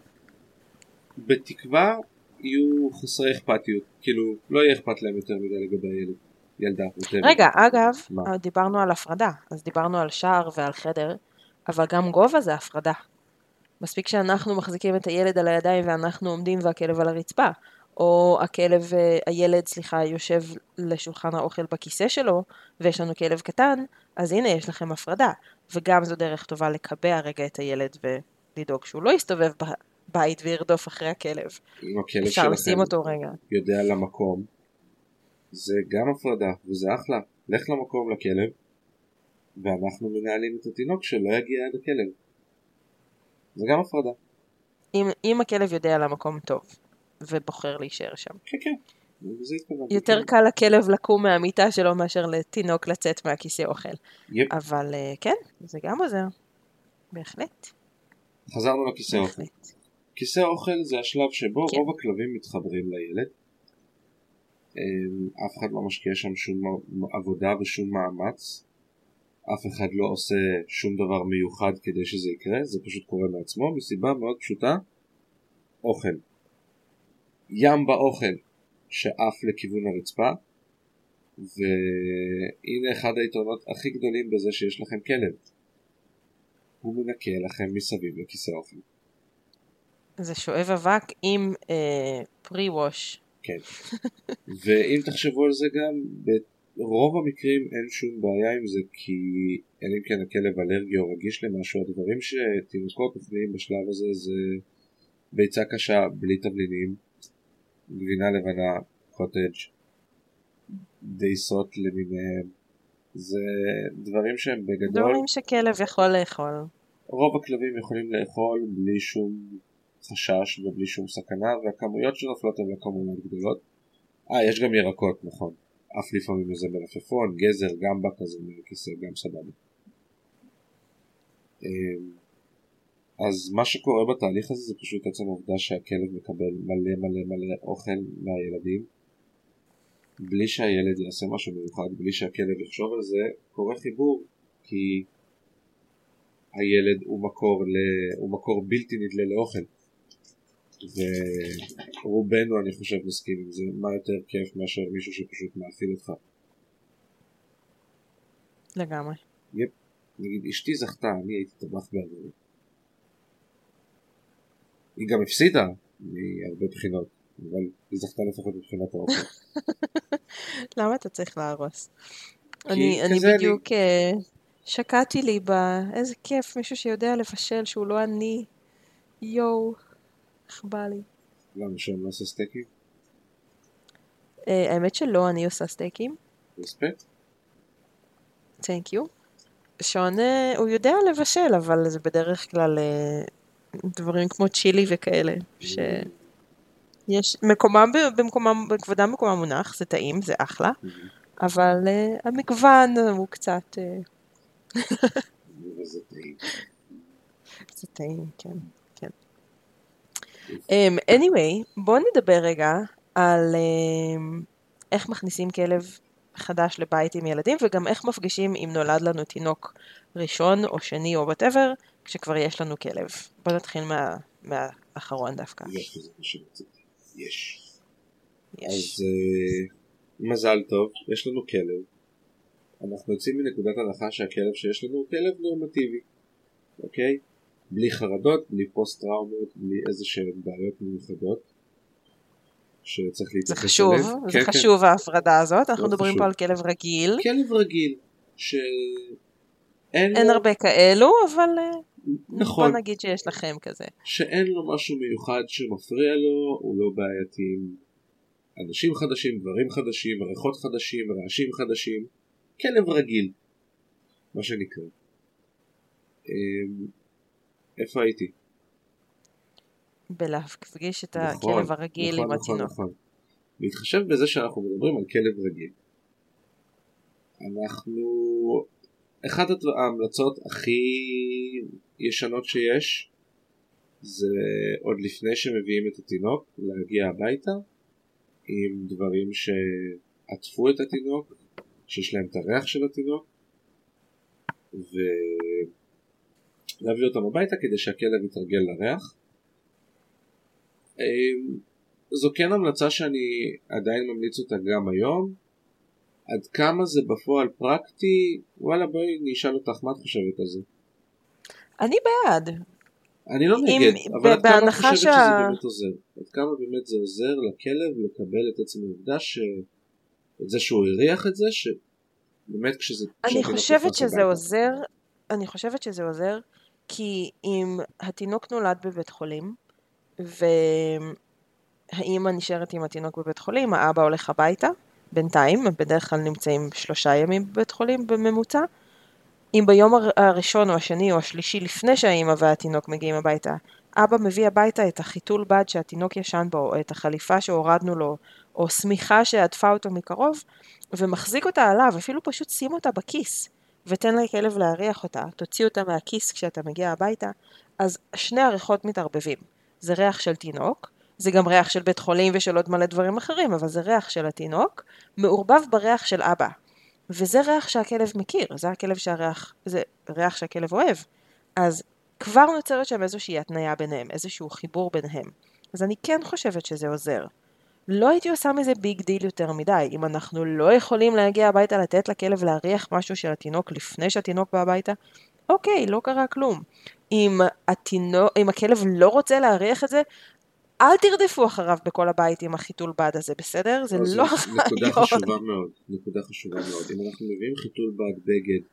בתקווה יהיו חסרי אכפתיות כאילו לא יהיה אכפת להם יותר מדי לגבי הילד ילדה יותר רגע, אגב, מה? דיברנו על הפרדה, אז דיברנו על שער ועל חדר, אבל גם גובה זה הפרדה. מספיק שאנחנו מחזיקים את הילד על הידיים ואנחנו עומדים והכלב על הרצפה, או הכלב, אה, הילד, סליחה, יושב לשולחן האוכל בכיסא שלו, ויש לנו כלב קטן, אז הנה יש לכם הפרדה. וגם זו דרך טובה לקבע רגע את הילד ולדאוג שהוא לא יסתובב בבית וירדוף אחרי הכלב. אם הכלב אפשר לשים אותו רגע. יודע למקום זה גם הפרדה וזה אחלה לך למקום לכלב ואנחנו מנהלים את התינוק שלא יגיע עד הכלב זה גם הפרדה אם, אם הכלב יודע על המקום טוב, ובוחר להישאר שם. כן כן התכוונתי. יותר קל לכלב לקום מהמיטה שלו מאשר לתינוק לצאת מהכיסא אוכל. יפ. אבל אה, כן, זה גם עוזר. בהחלט. חזרנו לכיסא אוכל בהחלט. כיסא אוכל זה השלב שבו כן. רוב הכלבים מתחברים לילד. אמ, אף אחד לא משקיע שם שום עבודה ושום מאמץ. אף אחד לא עושה שום דבר מיוחד כדי שזה יקרה זה פשוט קורה מעצמו. מסיבה מאוד פשוטה אוכל. ים באוכל שעף לכיוון הרצפה והנה אחד היתרונות הכי גדולים בזה שיש לכם כלב. הוא מנקה לכם מסביב לכיסא אוכל זה שואב אבק עם אה, פרי-ווש. כן. ואם תחשבו על זה גם, ברוב המקרים אין שום בעיה עם זה, כי אלא אם כן הכלב אלרגי או רגיש למשהו, הדברים שתינוקות אוכלים בשלב הזה זה ביצה קשה בלי תבלינים, גבינה לבנה, קוטג', דייסות למיניהם, זה דברים שהם בגדול, דברים שכלב יכול לאכול. רוב הכלבים יכולים לאכול בלי שום חשש ובלי שום סכנה והכמויות שנופלות הן לא כמויות גדולות. אה, יש גם ירקות, נכון. אף לפעמים איזה מלפפון, גזר, גמבה כזה מכיסא, גם סבבה. אמ, אז מה שקורה בתהליך הזה זה פשוט עצם העובדה שהכלב מקבל מלא מלא מלא אוכל מהילדים בלי שהילד יעשה משהו מיוחד, בלי שהכלב יחשוב על זה, קורה חיבור כי הילד הוא מקור, ל... הוא מקור בלתי נדלה לאוכל ורובנו אני חושב מסכים עם זה, מה יותר כיף מאשר מישהו שפשוט מאכיל אותך. לגמרי. יפ, נגיד אשתי זכתה, אני הייתי טבח בעבורי. היא גם הפסידה מהרבה בחינות, אבל היא זכתה לפחות מבחינת האוכל. למה אתה צריך להרוס? אני, אני כזה אני. בדיוק אה, שקעתי לי ב... איזה כיף, מישהו שיודע לבשל שהוא לא אני. יואו, איך בא לי. למה שון לא עושה סטייקים? אה, האמת שלא, אני עושה סטייקים. רספקט? תנק יו. שון, אה, הוא יודע לבשל, אבל זה בדרך כלל אה, דברים כמו צ'ילי וכאלה, שיש מקומם ב- במקומם, בכבודם במקומם מונח, זה טעים, זה אחלה, אבל אה, המגוון הוא קצת, וזה טעים. זה טעים, כן. Um, anyway, בואו נדבר רגע על um, איך מכניסים כלב חדש לבית עם ילדים, וגם איך מפגישים אם נולד לנו תינוק ראשון או שני או וואטאבר, כשכבר יש לנו כלב. בואו נתחיל מה, מהאחרון דווקא. שרציתי. יש. יש. אז אה, מזל טוב, יש לנו כלב. אנחנו יוצאים מנקודת הנחה שהכלב שיש לנו הוא כלב נורמטיבי, אוקיי? בלי חרדות, בלי פוסט טראומות, בלי איזה שהן בעיות מיוחדות שצריך זה להתייחס חשוב, אליהן. זה כן, כן. חשוב ההפרדה הזאת, אנחנו מאוד מדברים חשוב. פה על כלב רגיל, כלב רגיל, שאין אין לו, הרבה כאלו, אבל אה, נכון, בוא נגיד שיש לכם כזה. שאין לו משהו מיוחד שמפריע לו, הוא לא בעייתי עם אנשים חדשים, דברים חדשים, ריחות חדשים, רעשים חדשים, כלב רגיל, מה שנקרא. איפה הייתי? בלהפגיש את נכון, הכלב הרגיל נכון, עם נכון, התינוק. נכון. בהתחשב בזה שאנחנו מדברים על כלב רגיל. אנחנו... אחת ההמלצות הכי ישנות שיש זה עוד לפני שמביאים את התינוק להגיע הביתה עם דברים שעטפו את התינוק, שיש להם את הריח של התינוק ולהביא אותם הביתה כדי שהכלב יתרגל לריח. אמ, זו כן המלצה שאני עדיין ממליץ אותה גם היום. עד כמה זה בפועל פרקטי, וואלה בואי נשאל אותך מה את חושבת על זה. אני בעד. אני לא נגד, אבל עד כמה את חושבת שזה שה- באמת עוזר? עד כמה באמת זה עוזר לכלב לקבל את עצם העובדה ש... את זה שהוא הריח את זה, שבאמת כשזה... אני חושבת שזה. עוזר, אני חושבת שזה עוזר, כי אם התינוק נולד בבית חולים, והאימא נשארת עם התינוק בבית חולים, האבא הולך הביתה, בינתיים, הם בדרך כלל נמצאים שלושה ימים בבית חולים בממוצע. אם ביום הר- הראשון או השני או השלישי לפני שהאימא והתינוק מגיעים הביתה, אבא מביא הביתה את החיתול בד שהתינוק ישן בו, או את החליפה שהורדנו לו, או שמיכה שעטפה אותו מקרוב, ומחזיק אותה עליו, אפילו פשוט שים אותה בכיס, ותן לכלב להריח אותה, תוציא אותה מהכיס כשאתה מגיע הביתה, אז שני הריחות מתערבבים. זה ריח של תינוק, זה גם ריח של בית חולים ושל עוד מלא דברים אחרים, אבל זה ריח של התינוק, מעורבב בריח של אבא. וזה ריח שהכלב מכיר, זה הכלב שהריח, זה ריח שהכלב אוהב. אז כבר נוצרת שם איזושהי התניה ביניהם, איזשהו חיבור ביניהם. אז אני כן חושבת שזה עוזר. לא הייתי עושה מזה big deal יותר מדי. אם אנחנו לא יכולים להגיע הביתה לתת לכלב להריח משהו של התינוק לפני שהתינוק בא הביתה, אוקיי, לא קרה כלום. אם, התינוק, אם הכלב לא רוצה להריח את זה, אל תרדפו אחריו בכל הבית עם החיתול בד הזה, בסדר? זה אז לא נקודה הרעיון. חשובה מאוד, נקודה חשובה מאוד. אם אנחנו מביאים חיתול בד, בגד,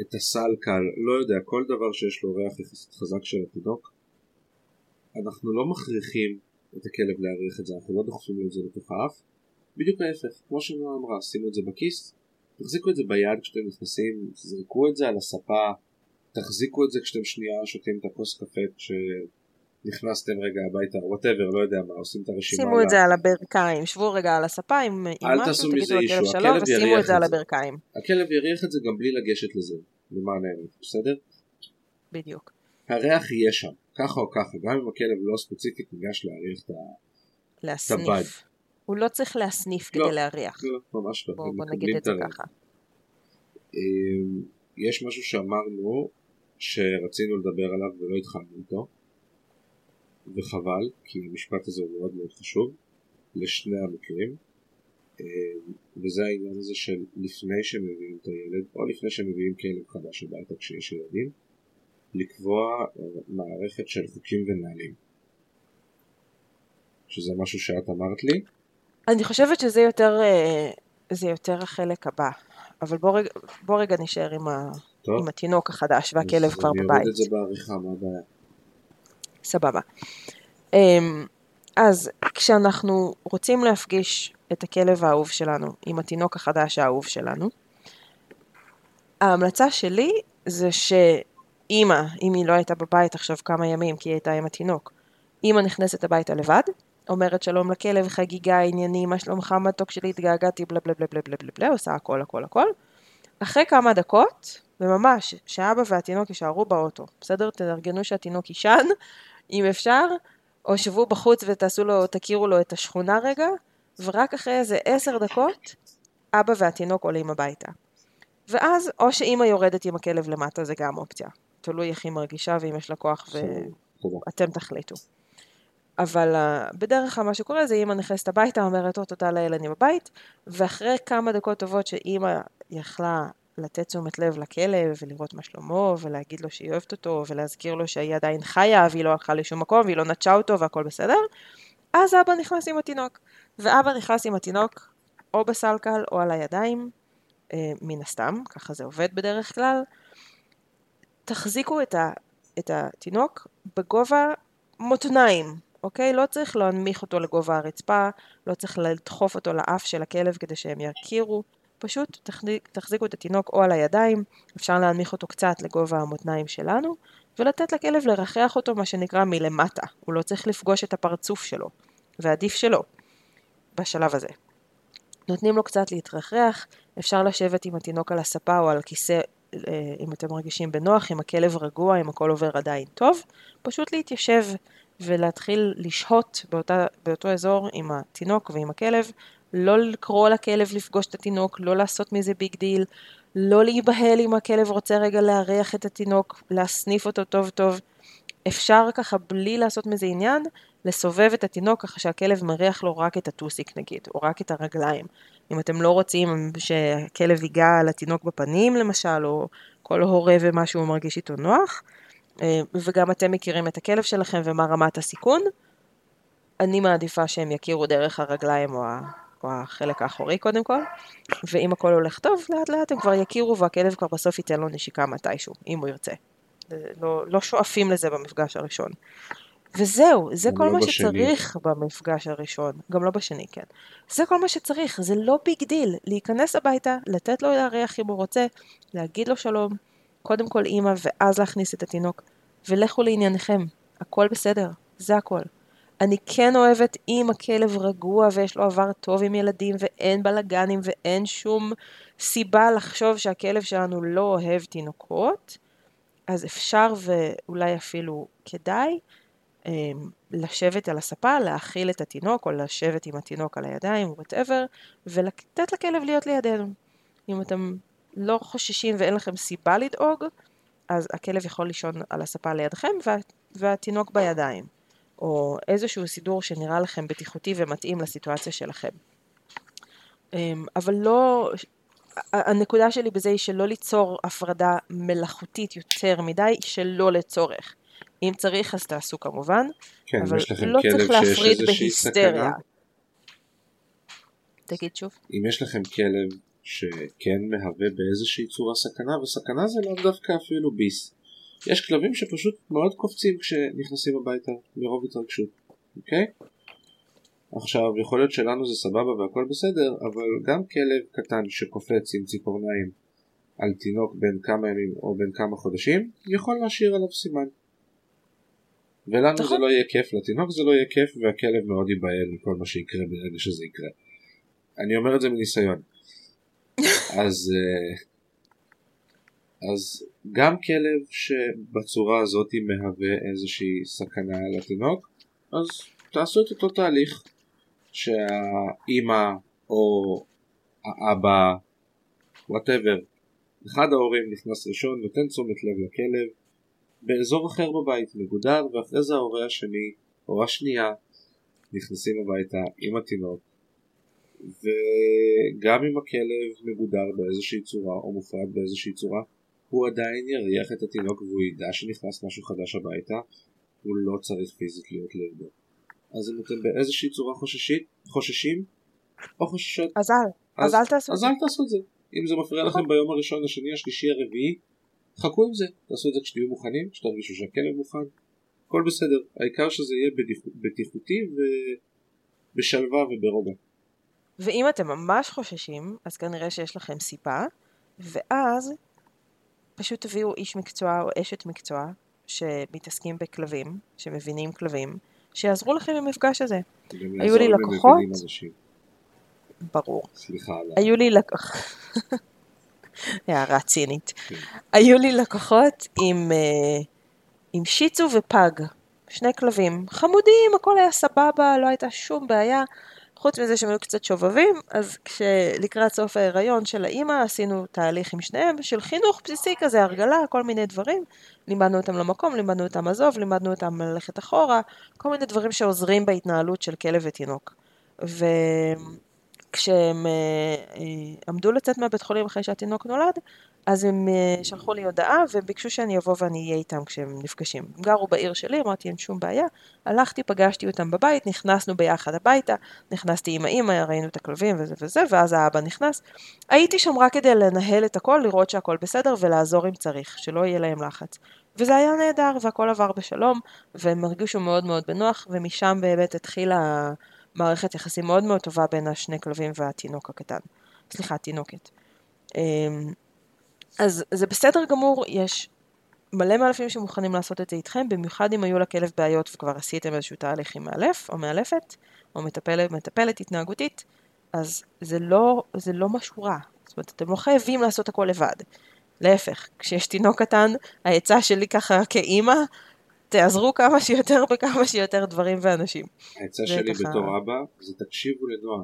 את הסלקל, לא יודע, כל דבר שיש לו ריח יחסית חזק של התינוק, אנחנו לא מכריחים את הכלב להריח את זה, אנחנו לא דוחפים לו את זה לתוך האף. בדיוק ההפך, כמו שנועה אמרה, שימו את זה בכיס, תחזיקו את זה ביד כשאתם נכנסים, תזרקו את זה על הספה, תחזיקו את זה כשאתם שנייה שותים את הכוס קפה כשנכנסתם רגע הביתה, whatever, לא יודע מה, עושים את הרשימה. שימו את זה על הברכיים, שבו רגע על הספה עם, משהו, תעשו מזה תגידו לכלב אישו, שלום הכלב ושימו יריח את זה על. הברכיים. הכלב יריח את זה גם בלי לגשת לזה, למען האמת, בסדר? בדיוק. הריח יהיה שם, ככה או ככה, גם אם הכלב לא ספציפית ניגש להריח את ה... הבד. להסניף. הוא לא צריך להסניף לא. כדי להריח. לא, ממש לא, בוא, בוא נגיד את זה. ככה. אמ, יש משהו שאמרנו שרצינו לדבר עליו ולא התחלנו איתו וחבל כי המשפט הזה הוא מאוד מאוד חשוב לשני המקרים אמ, וזה העניין הזה של לפני שמביאים את הילד או לפני שמביאים כלב חדש הביתה כשיש ילדים לקבוע אה, מערכת של חוקים ונהלים שזה משהו שאת אמרת לי אני חושבת שזה יותר, אה, זה יותר החלק הבא. אבל בוא רגע, בוא רגע נשאר עם, ה? עם התינוק החדש והכלב כבר אני בבית. אוריד את זה בעריכה, מה הבעיה? סבבה. אמ, אז כשאנחנו רוצים להפגיש את הכלב האהוב שלנו עם התינוק החדש האהוב שלנו, ההמלצה שלי זה שאימא, אם היא לא הייתה בבית עכשיו כמה ימים כי היא הייתה עם התינוק, אימא נכנסת הביתה לבד, אומרת שלום לכלב, חגיגה, עניינים, מה שלומך מתוק שלי, התגעגעתי, בלה בלה בלה בלה בלה בלה, עושה הכל הכל הכל. אחרי כמה דקות, וממש, שאבא והתינוק יישארו באוטו, בסדר? תארגנו שהתינוק יישן, אם אפשר, או שבו בחוץ ותעשו לו, תכירו לו את השכונה רגע, ורק אחרי איזה עשר דקות, אבא והתינוק עולים הביתה. ואז, או שאימא יורדת עם הכלב למטה, זה גם אופציה. תלוי איך היא מרגישה ואם יש לה כוח. ואתם תחליטו. אבל uh, בדרך כלל מה שקורה זה אימא נכנסת הביתה, אומרת, או תודה לאל אני בבית, ואחרי כמה דקות טובות שאימא יכלה לתת תשומת לב לכלב ולראות מה שלומו ולהגיד לו שהיא אוהבת אותו ולהזכיר לו שהיא עדיין חיה והיא לא הלכה לשום מקום והיא לא נטשה אותו והכל בסדר, אז אבא נכנס עם התינוק. ואבא נכנס עם התינוק או בסלקל או על הידיים, אה, מן הסתם, ככה זה עובד בדרך כלל. תחזיקו את, ה, את התינוק בגובה מותניים, אוקיי? לא צריך להנמיך אותו לגובה הרצפה, לא צריך לדחוף אותו לאף של הכלב כדי שהם יכירו, פשוט תחזיק, תחזיקו את התינוק או על הידיים, אפשר להנמיך אותו קצת לגובה המותניים שלנו, ולתת לכלב לרחח אותו מה שנקרא מלמטה, הוא לא צריך לפגוש את הפרצוף שלו, ועדיף שלא, בשלב הזה. נותנים לו קצת להתרחח, אפשר לשבת עם התינוק על הספה או על כיסא אם אתם מרגישים בנוח, אם הכלב רגוע, אם הכל עובר עדיין טוב, פשוט להתיישב ולהתחיל לשהות באותה, באותו אזור עם התינוק ועם הכלב, לא לקרוא לכלב לפגוש את התינוק, לא לעשות מזה big deal, לא להיבהל אם הכלב רוצה רגע להריח את התינוק, להסניף אותו טוב טוב. אפשר ככה בלי לעשות מזה עניין, לסובב את התינוק ככה שהכלב מריח לו רק את הטוסיק נגיד, או רק את הרגליים. אם אתם לא רוצים שהכלב ייגע לתינוק בפנים למשל, או כל הורה ומה שהוא מרגיש איתו נוח, אה, וגם אתם מכירים את הכלב שלכם ומה רמת הסיכון, אני מעדיפה שהם יכירו דרך הרגליים או, ה, או החלק האחורי קודם כל, ואם הכל הולך טוב, לאט לאט הם כבר יכירו והכלב כבר בסוף ייתן לו נשיקה מתישהו, אם הוא ירצה. לא, לא שואפים לזה במפגש הראשון. וזהו, זה כל לא מה בשני. שצריך במפגש הראשון, גם לא בשני, כן. זה כל מה שצריך, זה לא big deal, להיכנס הביתה, לתת לו להריח אם הוא רוצה, להגיד לו שלום, קודם כל אימא ואז להכניס את התינוק, ולכו לענייניכם, הכל בסדר, זה הכל. אני כן אוהבת אם הכלב רגוע ויש לו עבר טוב עם ילדים ואין בלאגנים ואין שום סיבה לחשוב שהכלב שלנו לא אוהב תינוקות, אז אפשר ואולי אפילו כדאי לשבת על הספה, להאכיל את התינוק, או לשבת עם התינוק על הידיים, או וואטאבר, ולתת לכלב להיות לידינו. אם אתם לא חוששים ואין לכם סיבה לדאוג, אז הכלב יכול לישון על הספה לידכם, וה, והתינוק בידיים. או איזשהו סידור שנראה לכם בטיחותי ומתאים לסיטואציה שלכם. אמ, אבל לא, הנקודה שלי בזה היא שלא ליצור הפרדה מלאכותית יותר מדי, שלא לצורך. אם צריך אז תעשו כמובן, כן, אבל לא צריך להפריד בהיסטריה. תגיד שוב. אם יש לכם כלב שכן מהווה באיזושהי צורה סכנה, וסכנה זה לאו דווקא אפילו ביס. יש כלבים שפשוט מאוד קופצים כשנכנסים הביתה מרוב התרגשות, אוקיי? עכשיו, יכול להיות שלנו זה סבבה והכל בסדר, אבל גם כלב קטן שקופץ עם ציפורניים על תינוק בן כמה ימים או בן כמה חודשים, יכול להשאיר עליו סימן. ולנו זה נכון. לא יהיה כיף, לתינוק זה לא יהיה כיף והכלב מאוד ייבהל מכל מה שיקרה ברגע שזה יקרה. אני אומר את זה מניסיון. אז, אה, אז גם כלב שבצורה הזאת מהווה איזושהי סכנה לתינוק, אז תעשו את אותו תהליך שהאימא או האבא, וואטאבר, אחד ההורים נכנס ראשון, נותן תשומת לב לכלב, באזור אחר בבית, מגודר, ואחרי זה ההורה השני, הורה שנייה, נכנסים הביתה עם התינוק, וגם אם הכלב מגודר באיזושהי צורה או מופרד באיזושהי צורה, הוא עדיין יריח את התינוק והוא ידע שנכנס משהו חדש הביתה, הוא לא צריך פיזית להיות לידו. אז אם אתם באיזושהי צורה חוששית, חוששים או חוששות, אז אל, אז, אז אל תעשו. אז אל תעשו את זה. אם זה מפריע לכם ביום הראשון, השני, השלישי, הרביעי, חכו עם זה, תעשו את זה כשתהיו מוכנים, כשתרגישו שהכלב מוכן, הכל בסדר, העיקר שזה יהיה בטיחותי ובשלווה וברוגע. ואם אתם ממש חוששים, אז כנראה שיש לכם סיבה, ואז פשוט תביאו איש מקצוע או אשת מקצוע שמתעסקים בכלבים, שמבינים כלבים, שיעזרו לכם במפגש הזה. היו לי לקוחות... ברור. סליחה. היו לי לקוחות... הערה צינית. כן. היו לי לקוחות עם, uh, עם שיצו ופג, שני כלבים, חמודים, הכל היה סבבה, לא הייתה שום בעיה. חוץ מזה שהם היו קצת שובבים, אז כשלקראת סוף ההיריון של האימא עשינו תהליך עם שניהם של חינוך בסיסי כזה, הרגלה, כל מיני דברים. לימדנו אותם למקום, לימדנו אותם עזוב, לימדנו אותם ללכת אחורה, כל מיני דברים שעוזרים בהתנהלות של כלב ותינוק. ו... כשהם אה, אה, עמדו לצאת מהבית חולים אחרי שהתינוק נולד, אז הם אה, שלחו לי הודעה וביקשו שאני אבוא ואני אהיה איתם כשהם נפגשים. הם גרו בעיר שלי, אמרתי אין שום בעיה, הלכתי, פגשתי אותם בבית, נכנסנו ביחד הביתה, נכנסתי עם האמא, ראינו את הכלבים וזה וזה, ואז האבא נכנס. הייתי שם רק כדי לנהל את הכל, לראות שהכל בסדר ולעזור אם צריך, שלא יהיה להם לחץ. וזה היה נהדר והכל עבר בשלום, והם הרגישו מאוד מאוד בנוח, ומשם באמת התחילה... מערכת יחסים מאוד מאוד טובה בין השני כלבים והתינוק הקטן. סליחה, התינוקת. אמ, אז זה בסדר גמור, יש מלא מאלפים שמוכנים לעשות את זה איתכם, במיוחד אם היו לכלב בעיות וכבר עשיתם איזשהו תהליך עם מאלף או מאלפת, או מטפלת, מטפלת התנהגותית, אז זה לא, זה לא משהו רע. זאת אומרת, אתם לא חייבים לעשות הכל לבד. להפך, כשיש תינוק קטן, העצה שלי ככה כאימא, תעזרו כמה שיותר בכמה שיותר דברים ואנשים. העצה שלי ככה- בתור אבא זה תקשיבו לנועה.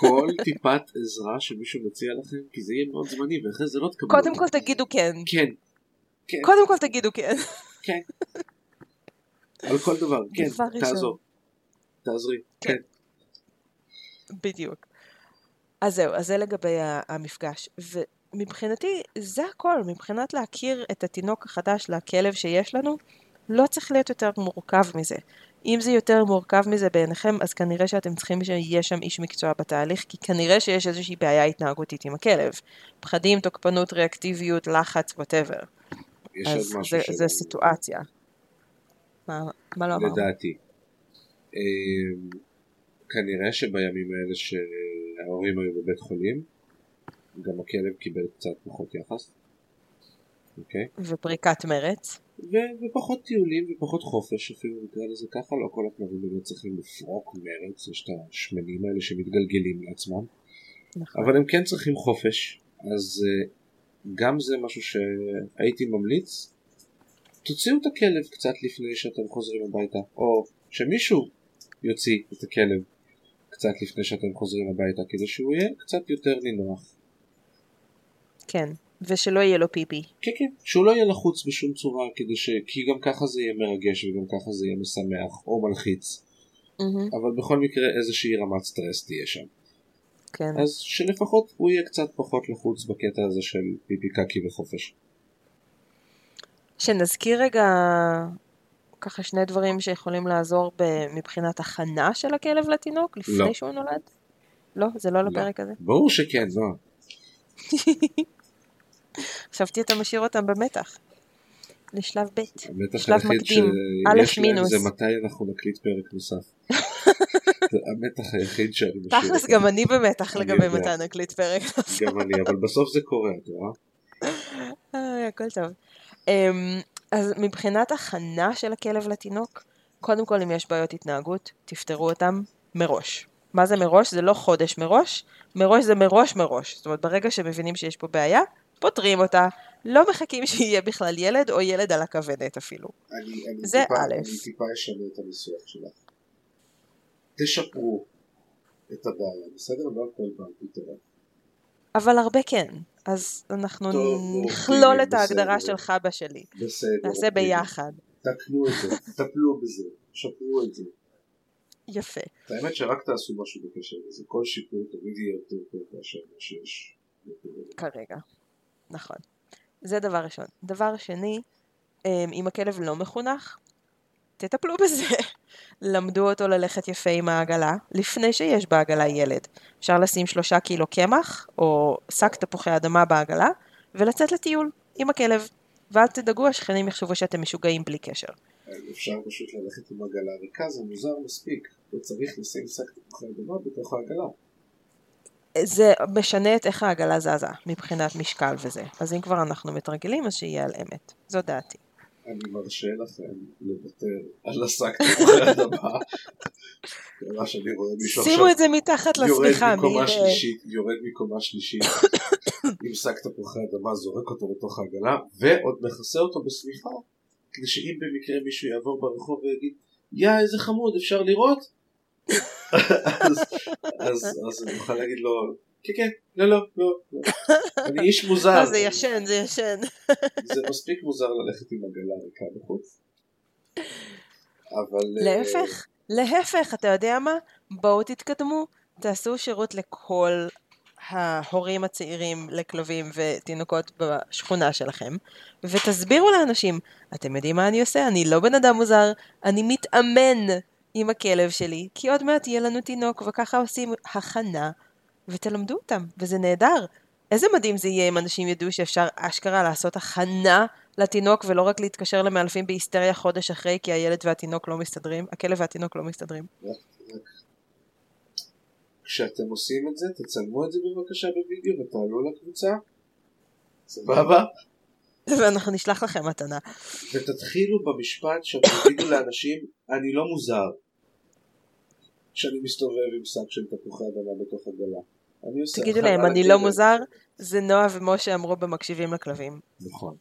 כל טיפת עזרה שמישהו מציע לכם, כי זה יהיה מאוד זמני, ואחרי זה לא תקבלו. קודם. כל תגידו כן. כן, כן, קודם כל תגידו כן. כן. על כל דבר, כן. תעזור. תעזרי, כן. כן. בדיוק. אז זהו, אז זה לגבי המפגש. ומבחינתי, זה הכל. מבחינת להכיר את התינוק החדש לכלב שיש לנו, לא צריך להיות יותר מורכב מזה. אם זה יותר מורכב מזה בעיניכם, אז כנראה שאתם צריכים שיהיה שם איש מקצוע בתהליך, כי כנראה שיש איזושהי בעיה התנהגותית עם הכלב. פחדים, תוקפנות, ריאקטיביות, לחץ, ווטאבר. אז זה, זה סיטואציה. מה, מה לא אמרנו? לדעתי. אמ, כנראה שבימים האלה שההורים היו בבית חולים, גם הכלב קיבל קצת פחות יחס. אוקיי? ופריקת מרץ. ו- ופחות טיולים ופחות חופש אפילו נקרא לזה ככה, לא כל הכלבים באמת צריכים לפרוק מרץ, יש את השמנים האלה שמתגלגלים לעצמם, נכון. אבל הם כן צריכים חופש, אז אה, גם זה משהו שהייתי ממליץ, תוציאו את הכלב קצת לפני שאתם חוזרים הביתה, או שמישהו יוציא את הכלב קצת לפני שאתם חוזרים הביתה, כדי שהוא יהיה קצת יותר נינוח. כן. ושלא יהיה לו פיפי. כן כן, שהוא לא יהיה לחוץ בשום צורה, כדי ש... כי גם ככה זה יהיה מרגש וגם ככה זה יהיה משמח או מלחיץ, מהמם. אבל בכל מקרה איזושהי רמת סטרס תהיה שם. כן. אז שלפחות הוא יהיה קצת פחות לחוץ בקטע הזה של פיפי קקי וחופש. שנזכיר רגע ככה שני דברים שיכולים לעזור ב- מבחינת הכנה של הכלב לתינוק לפני לא. שהוא נולד? לא? זה לא לפרק הזה? ברור שכן, לא. חשבתי אתה משאיר אותם במתח. לשלב ב'. שלב מקדים. א' מינוס. זה מתי אנחנו נקליט פרק נוסף. זה המתח היחיד שאני משאיר. תכלס. גם אני במתח לגבי. מתי נקליט פרק. גם אני, אבל בסוף זה קורה, את רואה? איי, הכל טוב. אמ, אז מבחינת הכנה של הכלב לתינוק, קודם כל אם יש בעיות התנהגות, תפתרו אותם מראש. מה זה מראש? זה לא חודש מראש, מראש זה מראש מראש. זאת אומרת, ברגע שמבינים שיש פה בעיה, פותרים אותה, לא מחכים שיהיה בכלל ילד או ילד על הכוונת אפילו. אני, אני זה טיפה, א'. אני טיפה אשנה את הניסוח שלך. תשפרו את הבעיה, בסדר? לא הכל בר פתרון. אבל הרבה כן, אז אנחנו טוב, נכלול אוקיי, את ההגדרה בסדר. שלך בשלי. בסדר. נעשה אוקיי. ביחד. תקנו את זה, תטפלו בזה, שפרו את זה. יפה. האמת שרק תעשו משהו בקשר לזה, כל שיפור תמיד יהיה יותר טוב מאשר מה שיש. כרגע. נכון. זה דבר ראשון. דבר שני, אמ, אם הכלב לא מחונך, תטפלו בזה. למדו אותו ללכת יפה עם העגלה, לפני שיש בעגלה ילד. אפשר לשים שלושה קילו קמח, או שק תפוחי אדמה בעגלה, ולצאת לטיול עם הכלב. ואל תדאגו, השכנים יחשבו שאתם משוגעים בלי קשר. אפשר פשוט ללכת עם עגלה ריקה, זה מוזר מספיק. לא צריך לשים שק תפוחי אדמה בתוך העגלה. זה משנה את איך העגלה זזה, מבחינת משקל וזה. אז אם כבר אנחנו מתרגלים, אז שיהיה על אמת. זו דעתי. אני מרשה לכם לוותר על השק תפוחי אדמה. מה שאני רואה מישהו עכשיו שימו את זה מתחת לשמיכה. יורד מקומה שלישית עם שק תפוחי אדמה, זורק אותו לתוך העגלה ועוד מכסה אותו בשמיכה כדי שאם במקרה מישהו יעבור ברחוב ויגיד יא איזה חמוד אפשר לראות? אז, אני אוכל להגיד לו כן כן לא לא לא, לא. אני איש מוזר לא, זה ישן, זה ישן. זה מספיק מוזר ללכת עם עגלה ריקה בחוץ אבל אה, להפך, להפך, אתה יודע מה? בואו תתקדמו, תעשו שירות לכל ההורים הצעירים לכלבים ותינוקות בשכונה שלכם, ותסבירו לאנשים, אתם יודעים מה אני עושה? אני לא בן אדם מוזר, אני מתאמן עם הכלב שלי, כי עוד מעט יהיה לנו תינוק, וככה עושים הכנה, ותלמדו אותם, וזה נהדר. איזה מדהים זה יהיה אם אנשים ידעו שאפשר אשכרה לעשות הכנה לתינוק ולא רק להתקשר למאלפים בהיסטריה חודש אחרי כי הילד והתינוק לא מסתדרים, הכלב והתינוק לא מסתדרים. כשאתם עושים את זה, תצלמו את זה בבקשה בווידאו ותעלו לקבוצה. סבבה? ואנחנו נשלח לכם מתנה. ותתחילו במשפט שאתם תגידו לאנשים, אני לא מוזר. כשאני מסתובב עם שק של תפוחי אדמה בתוך עגלה. עושה תגידו להם, אני לקבר." לא מוזר, זה נועה ומשה אמרו במקשיבים לכלבים. נכון.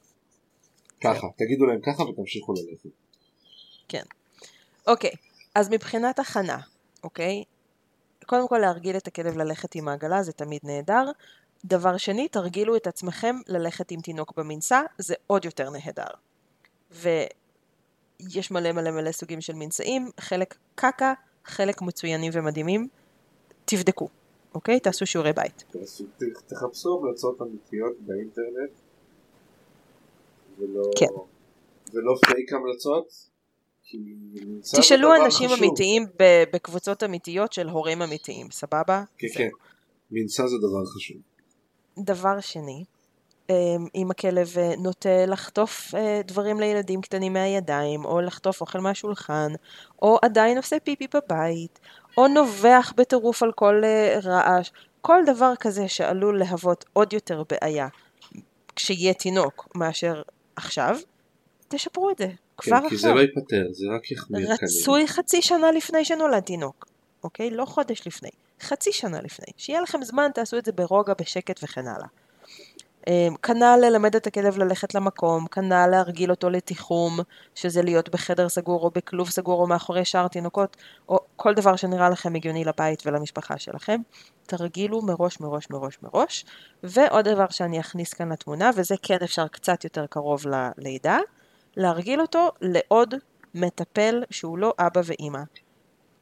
ככה, תגידו להם ככה ותמשיכו ללכת. אוקיי, אז מבחינת הכנה, אוקיי? קודם כל להרגיל את הכלב ללכת עם העגלה, זה תמיד נהדר. דבר שני, תרגילו את עצמכם ללכת עם תינוק במנסה, זה עוד יותר נהדר. ויש מלא מלא מלא סוגים של מנסאים, חלק קקה, חלק מצוינים ומדהימים. תבדקו, אוקיי? תעשו שיעורי בית. תחפשו המלצות אמיתיות באינטרנט ולא, כן. ולא פייק המלצות זה תשאלו אנשים חשוב. אמיתיים בקבוצות אמיתיות של הורים אמיתיים, סבבה? כן זהו. כן, מנסה זה דבר חשוב. דבר שני, אם הכלב אה, נוטה לחטוף אה, דברים לילדים קטנים מהידיים, או לחטוף אוכל מהשולחן, או עדיין עושה פיפי בבית, או נובח בטירוף על כל אה, רעש, כל דבר כזה שעלול להוות עוד יותר בעיה כשיהיה תינוק מאשר עכשיו, תשפרו את זה. כבר כן, כי זה עכשיו. לא ייפתר, זה רק יחמיר כנראה. רצוי חצי שנה לפני שנולד תינוק, אוקיי? לא חודש לפני, חצי שנה לפני. שיהיה לכם זמן, תעשו את זה ברוגע, בשקט וכן הלאה. אמ, כנ"ל ללמד את הכלב ללכת למקום, כנ"ל להרגיל אותו לתיחום, שזה להיות בחדר סגור או בכלוב סגור או מאחורי שאר תינוקות, או כל דבר שנראה לכם הגיוני לבית ולמשפחה שלכם. תרגילו מראש מראש מראש מראש. ועוד דבר שאני אכניס כאן לתמונה, וזה כן אפשר קצת יותר קרוב ללידה, להרגיל אותו לעוד מטפל שהוא לא אבא ואימא.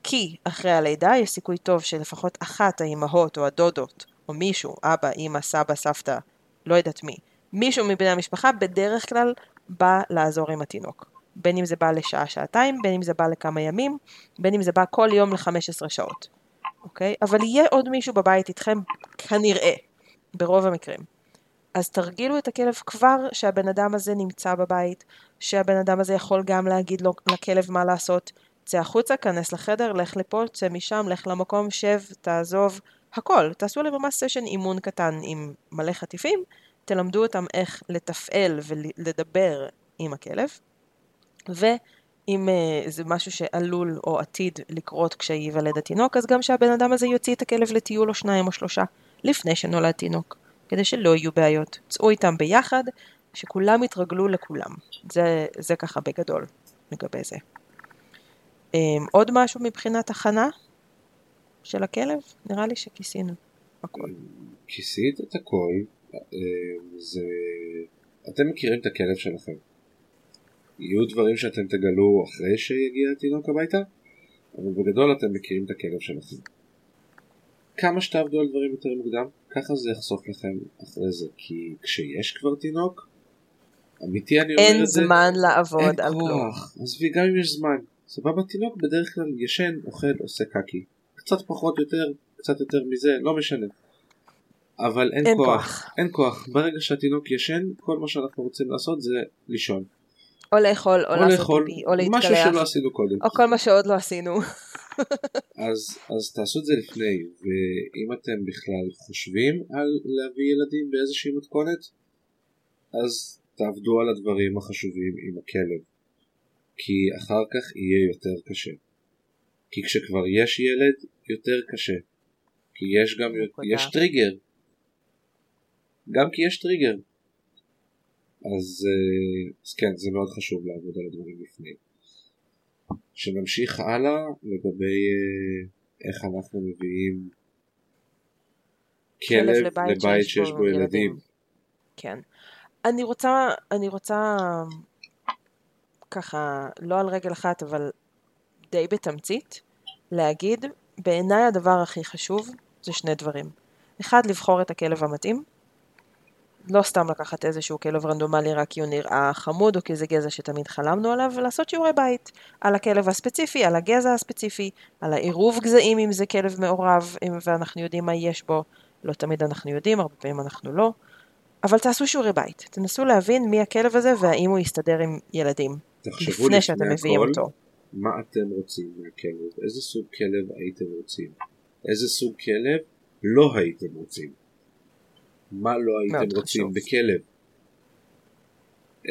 כי אחרי הלידה יש סיכוי טוב שלפחות אחת האימהות או הדודות, או מישהו, אבא, אימא, סבא, סבתא, לא יודעת מי, מישהו מבני המשפחה בדרך כלל בא לעזור עם התינוק. בין אם זה בא לשעה, שעתיים, בין אם זה בא לכמה ימים, בין אם זה בא כל יום ל-15 שעות, אוקיי? אבל יהיה עוד מישהו בבית איתכם, כנראה, ברוב המקרים. אז תרגילו את הכלב כבר שהבן אדם הזה נמצא בבית, שהבן אדם הזה יכול גם להגיד לו, לכלב מה לעשות. צא החוצה, כנס לחדר, לך לפה, צא משם, לך למקום, שב, תעזוב, הכל. תעשו עליהם ממש סשן אימון קטן עם מלא חטיפים, תלמדו אותם איך לתפעל ולדבר עם הכלב, ואם uh, זה משהו שעלול או עתיד לקרות כשייוולד התינוק, אז גם שהבן אדם הזה יוציא את הכלב לטיול או שניים או שלושה לפני שנולד תינוק, כדי שלא יהיו בעיות. צאו איתם ביחד, שכולם יתרגלו לכולם. זה, זה ככה בגדול לגבי זה. Um, עוד משהו מבחינת הכנה של הכלב? נראה לי שכיסינו הכל. כיסית את הכל, אה, זה... אתם מכירים את הכלב שלכם. יהיו דברים שאתם תגלו אחרי שיגיע התינוק הביתה, אבל בגדול אתם מכירים את הכלב שלכם. כמה שתעבדו על דברים יותר מוקדם, ככה זה יחסוך לכם אחרי זה, כי כשיש כבר תינוק, אמיתי אני אומר אין את זה, זמן לעבוד אין על כלום. עזבי גם אם יש זמן. סבבה, תינוק בדרך כלל ישן, אוכל, עושה קקי. קצת פחות יותר, קצת יותר מזה, לא משנה. אבל אין, אין כוח. כוח. אין כוח. ברגע שהתינוק ישן, כל מה שאנחנו רוצים לעשות זה לישון. או לאכול, או, או לעשות לאכול פיפי, או משהו להתקלח, שלא עשינו קודם. או כל מה שעוד לא עשינו. אז, אז תעשו את זה לפני, ואם אתם בכלל חושבים על להביא ילדים באיזושהי מתכונת, אז תעבדו על הדברים החשובים עם הכלב. כי אחר כך יהיה יותר קשה. כי כשכבר יש ילד, יותר קשה. כי יש גם. יש טריגר. גם כי יש טריגר. אז, אה, אז כן, זה מאוד חשוב לעבוד על הדברים לפני. שנמשיך הלאה לגבי אה, איך אנחנו מביאים כלב לבית שיש בו ילדים. כן. אני רוצה, אני רוצה ככה, לא על רגל אחת, אבל די בתמצית, להגיד, בעיניי הדבר הכי חשוב זה שני דברים. אחד, לבחור את הכלב המתאים. לא סתם לקחת איזשהו כלב רנדומלי רק כי הוא נראה חמוד או כי זה גזע שתמיד חלמנו עליו, ולעשות שיעורי בית על הכלב הספציפי, על הגזע הספציפי, על העירוב גזעים אם זה כלב מעורב אם- ואנחנו יודעים מה יש בו, לא תמיד אנחנו יודעים, הרבה פעמים אנחנו לא, אבל תעשו שיעורי בית, תנסו להבין מי הכלב הזה והאם הוא יסתדר עם ילדים, לפני שאתם מביאים אותו. מה אתם רוצים מהכלב, איזה סוג כלב הייתם רוצים, איזה סוג כלב לא הייתם רוצים, מה לא הייתם רוצים חשוב. בכלב.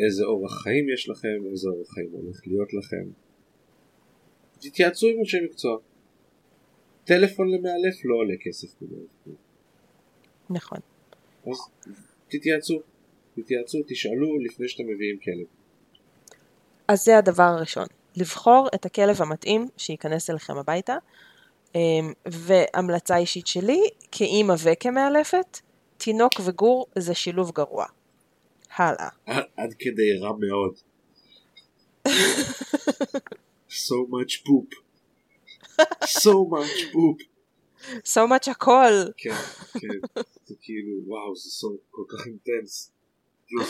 איזה אורח חיים יש לכם, איזה אורח חיים הולך להיות לכם. תתייעצו עם אנשי מקצוע. טלפון למאלף לא עולה כסף בדרך כלל. נכון. אז תתייעצו, תתייעצו, תשאלו לפני שאתם מביאים כלב. אז זה הדבר הראשון, לבחור את הכלב המתאים שייכנס אליכם הביתה, אמ, והמלצה אישית שלי, כאימא וכמאלפת, תינוק וגור זה שילוב גרוע. הלאה. עד- עד כדי רע מאוד. so much poop. so much poop. so much הכל. כן, כן. זה כאילו, וואו, זה כל כך אינטנס. אני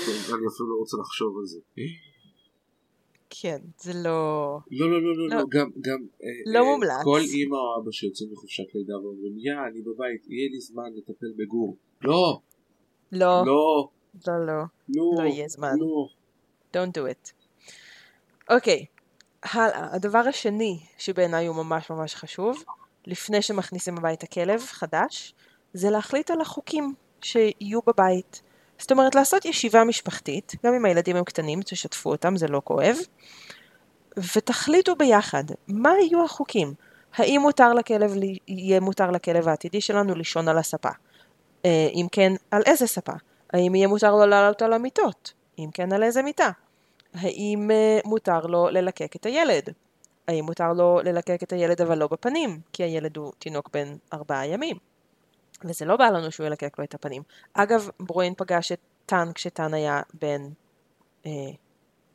אפילו לא רוצה לחשוב על זה. כן, זה לא... לא, לא, לא, לא, לא. לא, גם, גם, אה, לא אה, מומלץ. כל אימא או אבא שיוצאים לחופשת לידה ואומרים, יא, אני בבית, יהיה לי זמן לטפל בגור. לא, לא, לא, לא, לא. לא, לא יהיה זמן. לא. Don't do it. אוקיי, הלאה. הדבר השני שבעיניי הוא ממש ממש חשוב, לפני שמכניסים הביתה כלב חדש, זה להחליט על החוקים שיהיו בבית. זאת אומרת, לעשות ישיבה משפחתית, גם אם הילדים הם קטנים, תשתפו אותם, זה לא כואב, ותחליטו ביחד, מה יהיו החוקים? האם מותר לכלב, יהיה מותר לכלב העתידי שלנו לישון על הספה? אה, אם כן, על איזה ספה? האם יהיה מותר לו לעלות על המיטות? אם כן, על איזה מיטה? האם אה, מותר לו ללקק את הילד? האם מותר לו ללקק את הילד אבל לא בפנים? כי הילד הוא תינוק בן ארבעה ימים. וזה לא בא לנו שהוא ילקק לו את הפנים. אגב, ברואין פגש את טאן כשטאן היה בן אה,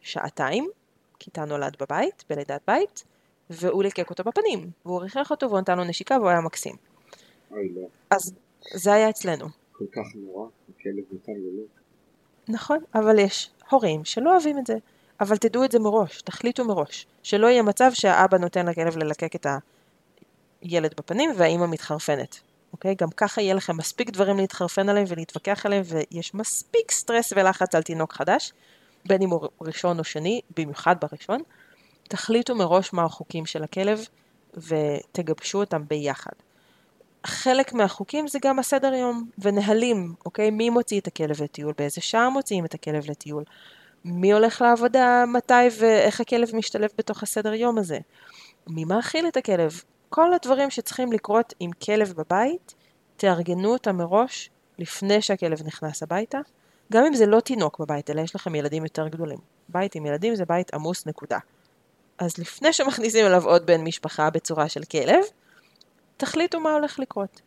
שעתיים, כי טאן נולד בבית, בלידת בית, והוא ליקק אותו בפנים, והוא ריחך אותו והוא נתן לו נשיקה והוא היה מקסים. אוי, לא, אז זה היה אצלנו. כל כך נורא, הכלב נתן לו לא. נכון, אבל יש הורים שלא אוהבים את זה. אבל תדעו את זה מראש, תחליטו מראש. שלא יהיה מצב שהאבא נותן לכלב ללקק את הילד בפנים והאימא מתחרפנת. אוקיי? גם ככה יהיה לכם מספיק דברים להתחרפן עליהם ולהתווכח עליהם, ויש מספיק סטרס ולחץ על תינוק חדש, בין אם הוא ראשון או שני, במיוחד בראשון. תחליטו מראש מה החוקים של הכלב ותגבשו אותם ביחד. חלק מהחוקים זה גם הסדר יום ונהלים, אוקיי? מי מוציא את הכלב לטיול, באיזה שעה מוציאים את הכלב לטיול, מי הולך לעבודה, מתי ואיך הכלב משתלב בתוך הסדר יום הזה, מי מאכיל את הכלב. כל הדברים שצריכים לקרות עם כלב בבית, תארגנו אותם מראש לפני שהכלב נכנס הביתה, גם אם זה לא תינוק בבית, אלא יש לכם ילדים יותר גדולים. בית עם ילדים זה בית עמוס נקודה. אז לפני שמכניסים אליו עוד בן משפחה בצורה של כלב, תחליטו מה הולך לקרות.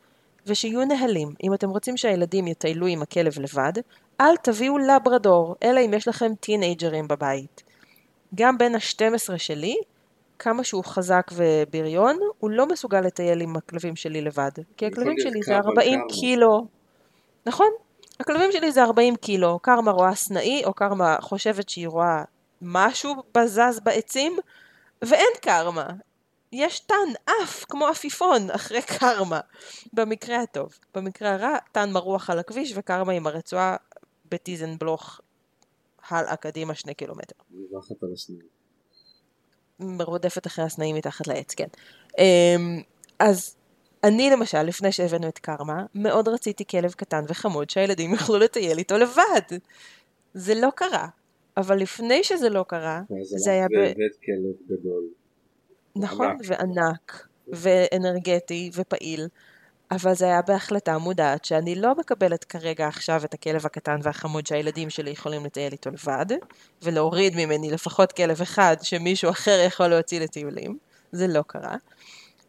ושיהיו נהלים. אם אתם רוצים שהילדים יטיילו עם הכלב לבד, אל תביאו לברדור, אלא אם יש לכם טינג'רים בבית. גם בן ה-12 שלי, כמה שהוא חזק ובריון, הוא לא מסוגל לטייל עם הכלבים שלי לבד. כי הכלבים שלי זה קרמה, 40 קרמה. קילו. נכון? הכלבים שלי זה 40 קילו. קרמה רואה סנאי, או קרמה חושבת שהיא רואה משהו בזז בעצים, ואין קרמה. יש טן עף כמו עפיפון אחרי קרמה, במקרה הטוב. במקרה הרע, טן מרוח על הכביש וקרמה עם הרצועה בטיזנבלוך הלאה קדימה שני קילומטר. מברחת על הסנאים. רודפת אחרי הסנאים מתחת לעץ, כן. אמ, אז אני למשל, לפני שהבאנו את קרמה, מאוד רציתי כלב קטן וחמוד שהילדים יוכלו לטייל איתו לבד. זה לא קרה. אבל לפני שזה לא קרה, ואז זה היה ב... והבאת כלב גדול. נכון, ענק. וענק, ואנרגטי, ופעיל, אבל זה היה בהחלטה מודעת שאני לא מקבלת כרגע עכשיו את הכלב הקטן והחמוד שהילדים שלי יכולים לטייל איתו לבד, ולהוריד ממני לפחות כלב אחד שמישהו אחר יכול להוציא לטיולים. זה לא קרה.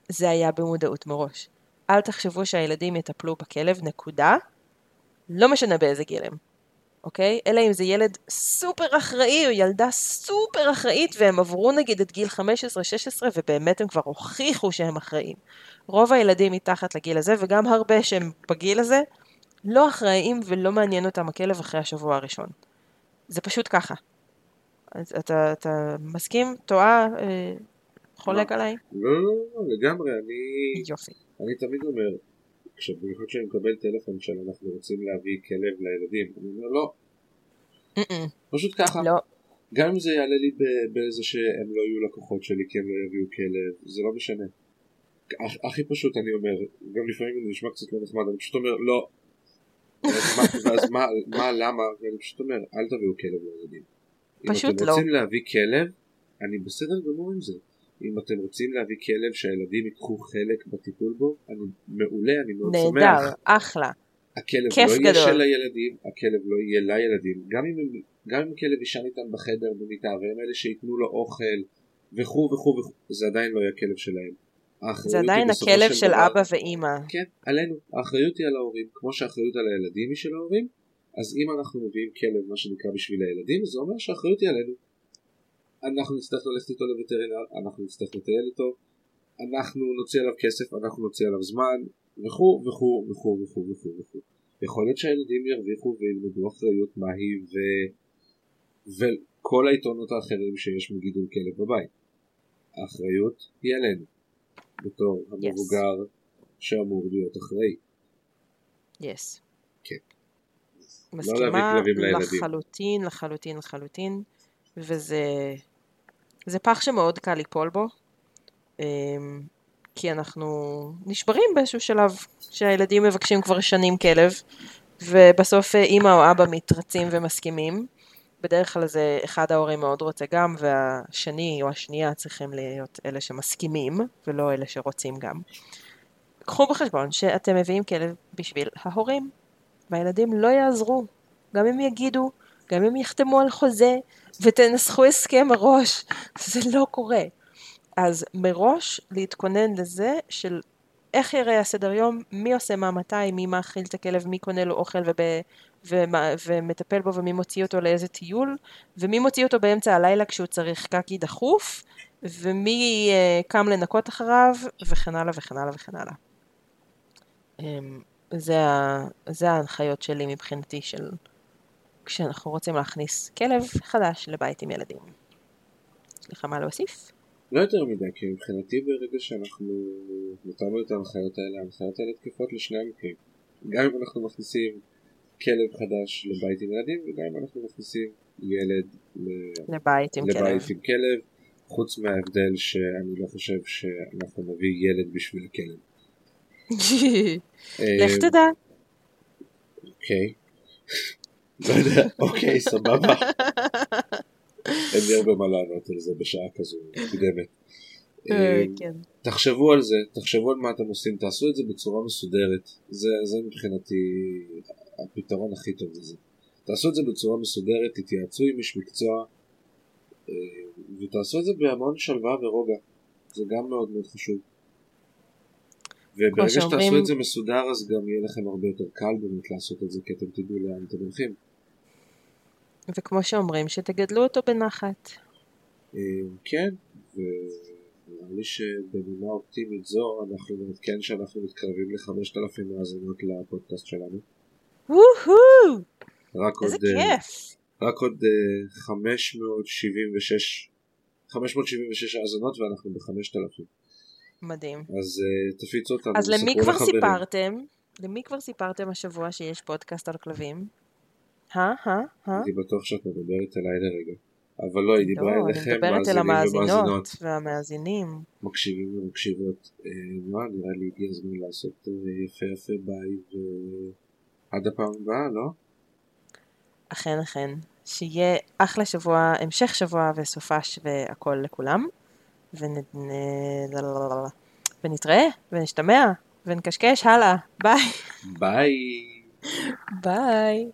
זה היה במודעות מראש. אל תחשבו שהילדים יטפלו בכלב, נקודה. לא משנה באיזה גיל הם, אוקיי? אלא אם זה ילד סופר אחראי או ילדה סופר אחראית והם עברו נגיד את גיל 15-16 ובאמת הם כבר הוכיחו שהם אחראים. רוב הילדים מתחת לגיל הזה וגם הרבה שהם בגיל הזה לא אחראים ולא מעניין אותם הכלב אחרי השבוע הראשון. זה פשוט ככה. אז אתה, אתה מסכים? טועה? אה, חולק לא. עליי? לא, לא, לא, לא, לגמרי, אני... יופי. אני תמיד אומר, כשבמיוחד כשאני מקבל טלפון של אנחנו רוצים להביא כלב לילדים, אני אומר לא. פשוט ככה. לא. גם אם זה יעלה לי באיזה שהם לא יהיו לקוחות שלי כי הם לא יביאו כלב, זה לא משנה. הכ- הכי פשוט אני אומר, גם לפעמים זה נשמע קצת לא נחמד, אני פשוט אומר לא. ואז מה- למה? ואני פשוט אומר, אל תביאו כלב לילדים. פשוט אם אתם לא. רוצים להביא כלב, אני בסדר גמור עם זה. אם אתם רוצים להביא כלב שהילדים ייקחו חלק בטיפול בו, אני מעולה, אני מאוד שמח. נהדר, אחלה. הכלב כיף לא יהיה גדול. של הילדים, הכלב לא יהיה לילדים, גם אם, גם אם הכלב יישן איתם בחדר במיטה והם אלה שייתנו לו אוכל וכו' וכו' וכו', זה עדיין לא יהיה הכלב שלהם. זה עדיין הכלב של של דבר- אבא ואימא. כן, עלינו. האחריות היא על ההורים. כמו שהאחריות על הילדים היא של ההורים, אז אם אנחנו מביאים כלב, מה שנקרא בשביל הילדים, זה אומר שהאחריות היא עלינו. אנחנו נצטרך ללכת איתו לווטרינר, אנחנו נצטרך לטייל איתו, אנחנו נוציא עליו כסף, אנחנו נוציא עליו זמן, וכו' וכו' וכו' וכו' וכו' וכו'. יכול להיות שהילדים ירוויחו וילמדו אחריות מהי ו... וכל היתרונות האחרים שיש מגידול כלב בבית. האחריות היא עלינו, בתור המבוגר שאמור להיות אחראי. יס. כן. לא מסכימה לילדים. לחלוטין, לחלוטין, לחלוטין, וזה זה פח שמאוד קל ליפול בו, אמ, כי אנחנו נשברים באיזשהו שלב שהילדים מבקשים כבר שנים כלב, ובסוף אה, אימא או אבא מתרצים ומסכימים. בדרך כלל זה אחד ההורים מאוד רוצה גם, והשני או השנייה צריכים להיות אלה שמסכימים, ולא אלה שרוצים גם. קחו בחשבון שאתם מביאים כלב בשביל ההורים, והילדים לא יעזרו. גם אם יגידו, גם אם יחתמו על חוזה, ותנסחו הסכם מראש, זה לא קורה. אז מראש להתכונן לזה של איך יראה הסדר יום, מי עושה מה מתי, מי מאכיל את הכלב, מי קונה לו אוכל וב, ומה, ומטפל בו ומי מוציא אותו לאיזה טיול, ומי מוציא אותו באמצע הלילה כשהוא צריך קקי דחוף, ומי uh, קם לנקות אחריו, וכן הלאה וכן הלאה וכן הלאה. Um, זה, ה, זה ההנחיות שלי מבחינתי של כשאנחנו רוצים להכניס כלב חדש לבית עם ילדים. יש לך מה להוסיף? לא יותר מדי, כי מבחינתי ברגע שאנחנו נתנו את ההנחיות האלה, ההנחיות האלה תקפות לשני המקרים. גם אם אנחנו מכניסים כלב חדש לבית עם ילדים, וגם אם אנחנו מכניסים ילד ל- לבית עם כלב. לבית עם כלב, חוץ מההבדל שאני לא חושב שאנחנו נביא ילד בשביל הכלב. לך אה, תדע. אוקיי. לא יודע, אוקיי, סבבה. אין לי הרבה מה לענות על זה בשעה כזו מוקדמת. אה, אה, כן. תחשבו על זה, תחשבו על מה אתם עושים, תעשו את זה בצורה מסודרת. זה, זה מבחינתי הפתרון הכי טוב לזה. תעשו את זה בצורה מסודרת, תתייעצו עם איש מקצוע, אה, ותעשו את זה בהמון שלווה ורוגע. זה גם מאוד מאוד חשוב. וברגע שאומרים- שתעשו את זה מסודר, אז גם יהיה לכם הרבה יותר קל באמת לעשות את זה, כי אתם תדעו לאן אתם הולכים. וכמו שאומרים, שתגדלו אותו בנחת. אה, כן, ונראה לי שבנימה אופטימית זו אנחנו נעדכן שאנחנו מתקרבים ל-5,000 מאזינות לפודקאסט שלנו. וואו, רק עוד, אה. רק עוד אה, 576, 576 האזנות ואנחנו ב-5,000. מדהים. אז אה, תפיצו אותנו, אז למי כבר לחברים. סיפרתם? למי כבר סיפרתם השבוע שיש פודקאסט על כלבים? אה? אה? אה? הייתי בטוח שאת מדברת אליי לרגע. אבל לא, היא דיברה לא, אני אליכם, מאזינים ומאזינות, והמאזינים. מקשיבים ומקשיבות. מה, נראה לי הגיע הזמן לעשות יפה יפה ביי ועד הפעם הבאה, לא? אכן אכן. שיהיה אחלה שבוע, המשך שבוע וסופש והכל לכולם. ונתראה ונשתמע ונקשקש הלאה. ביי. ביי! ביי.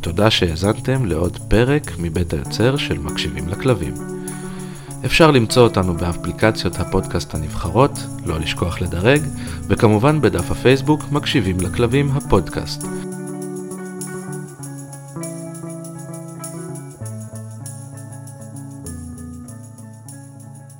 תודה שהאזנתם לעוד פרק מבית היוצר של מקשיבים לכלבים. אפשר למצוא אותנו באפליקציות הפודקאסט הנבחרות, לא לשכוח לדרג, וכמובן בדף הפייסבוק מקשיבים לכלבים הפודקאסט.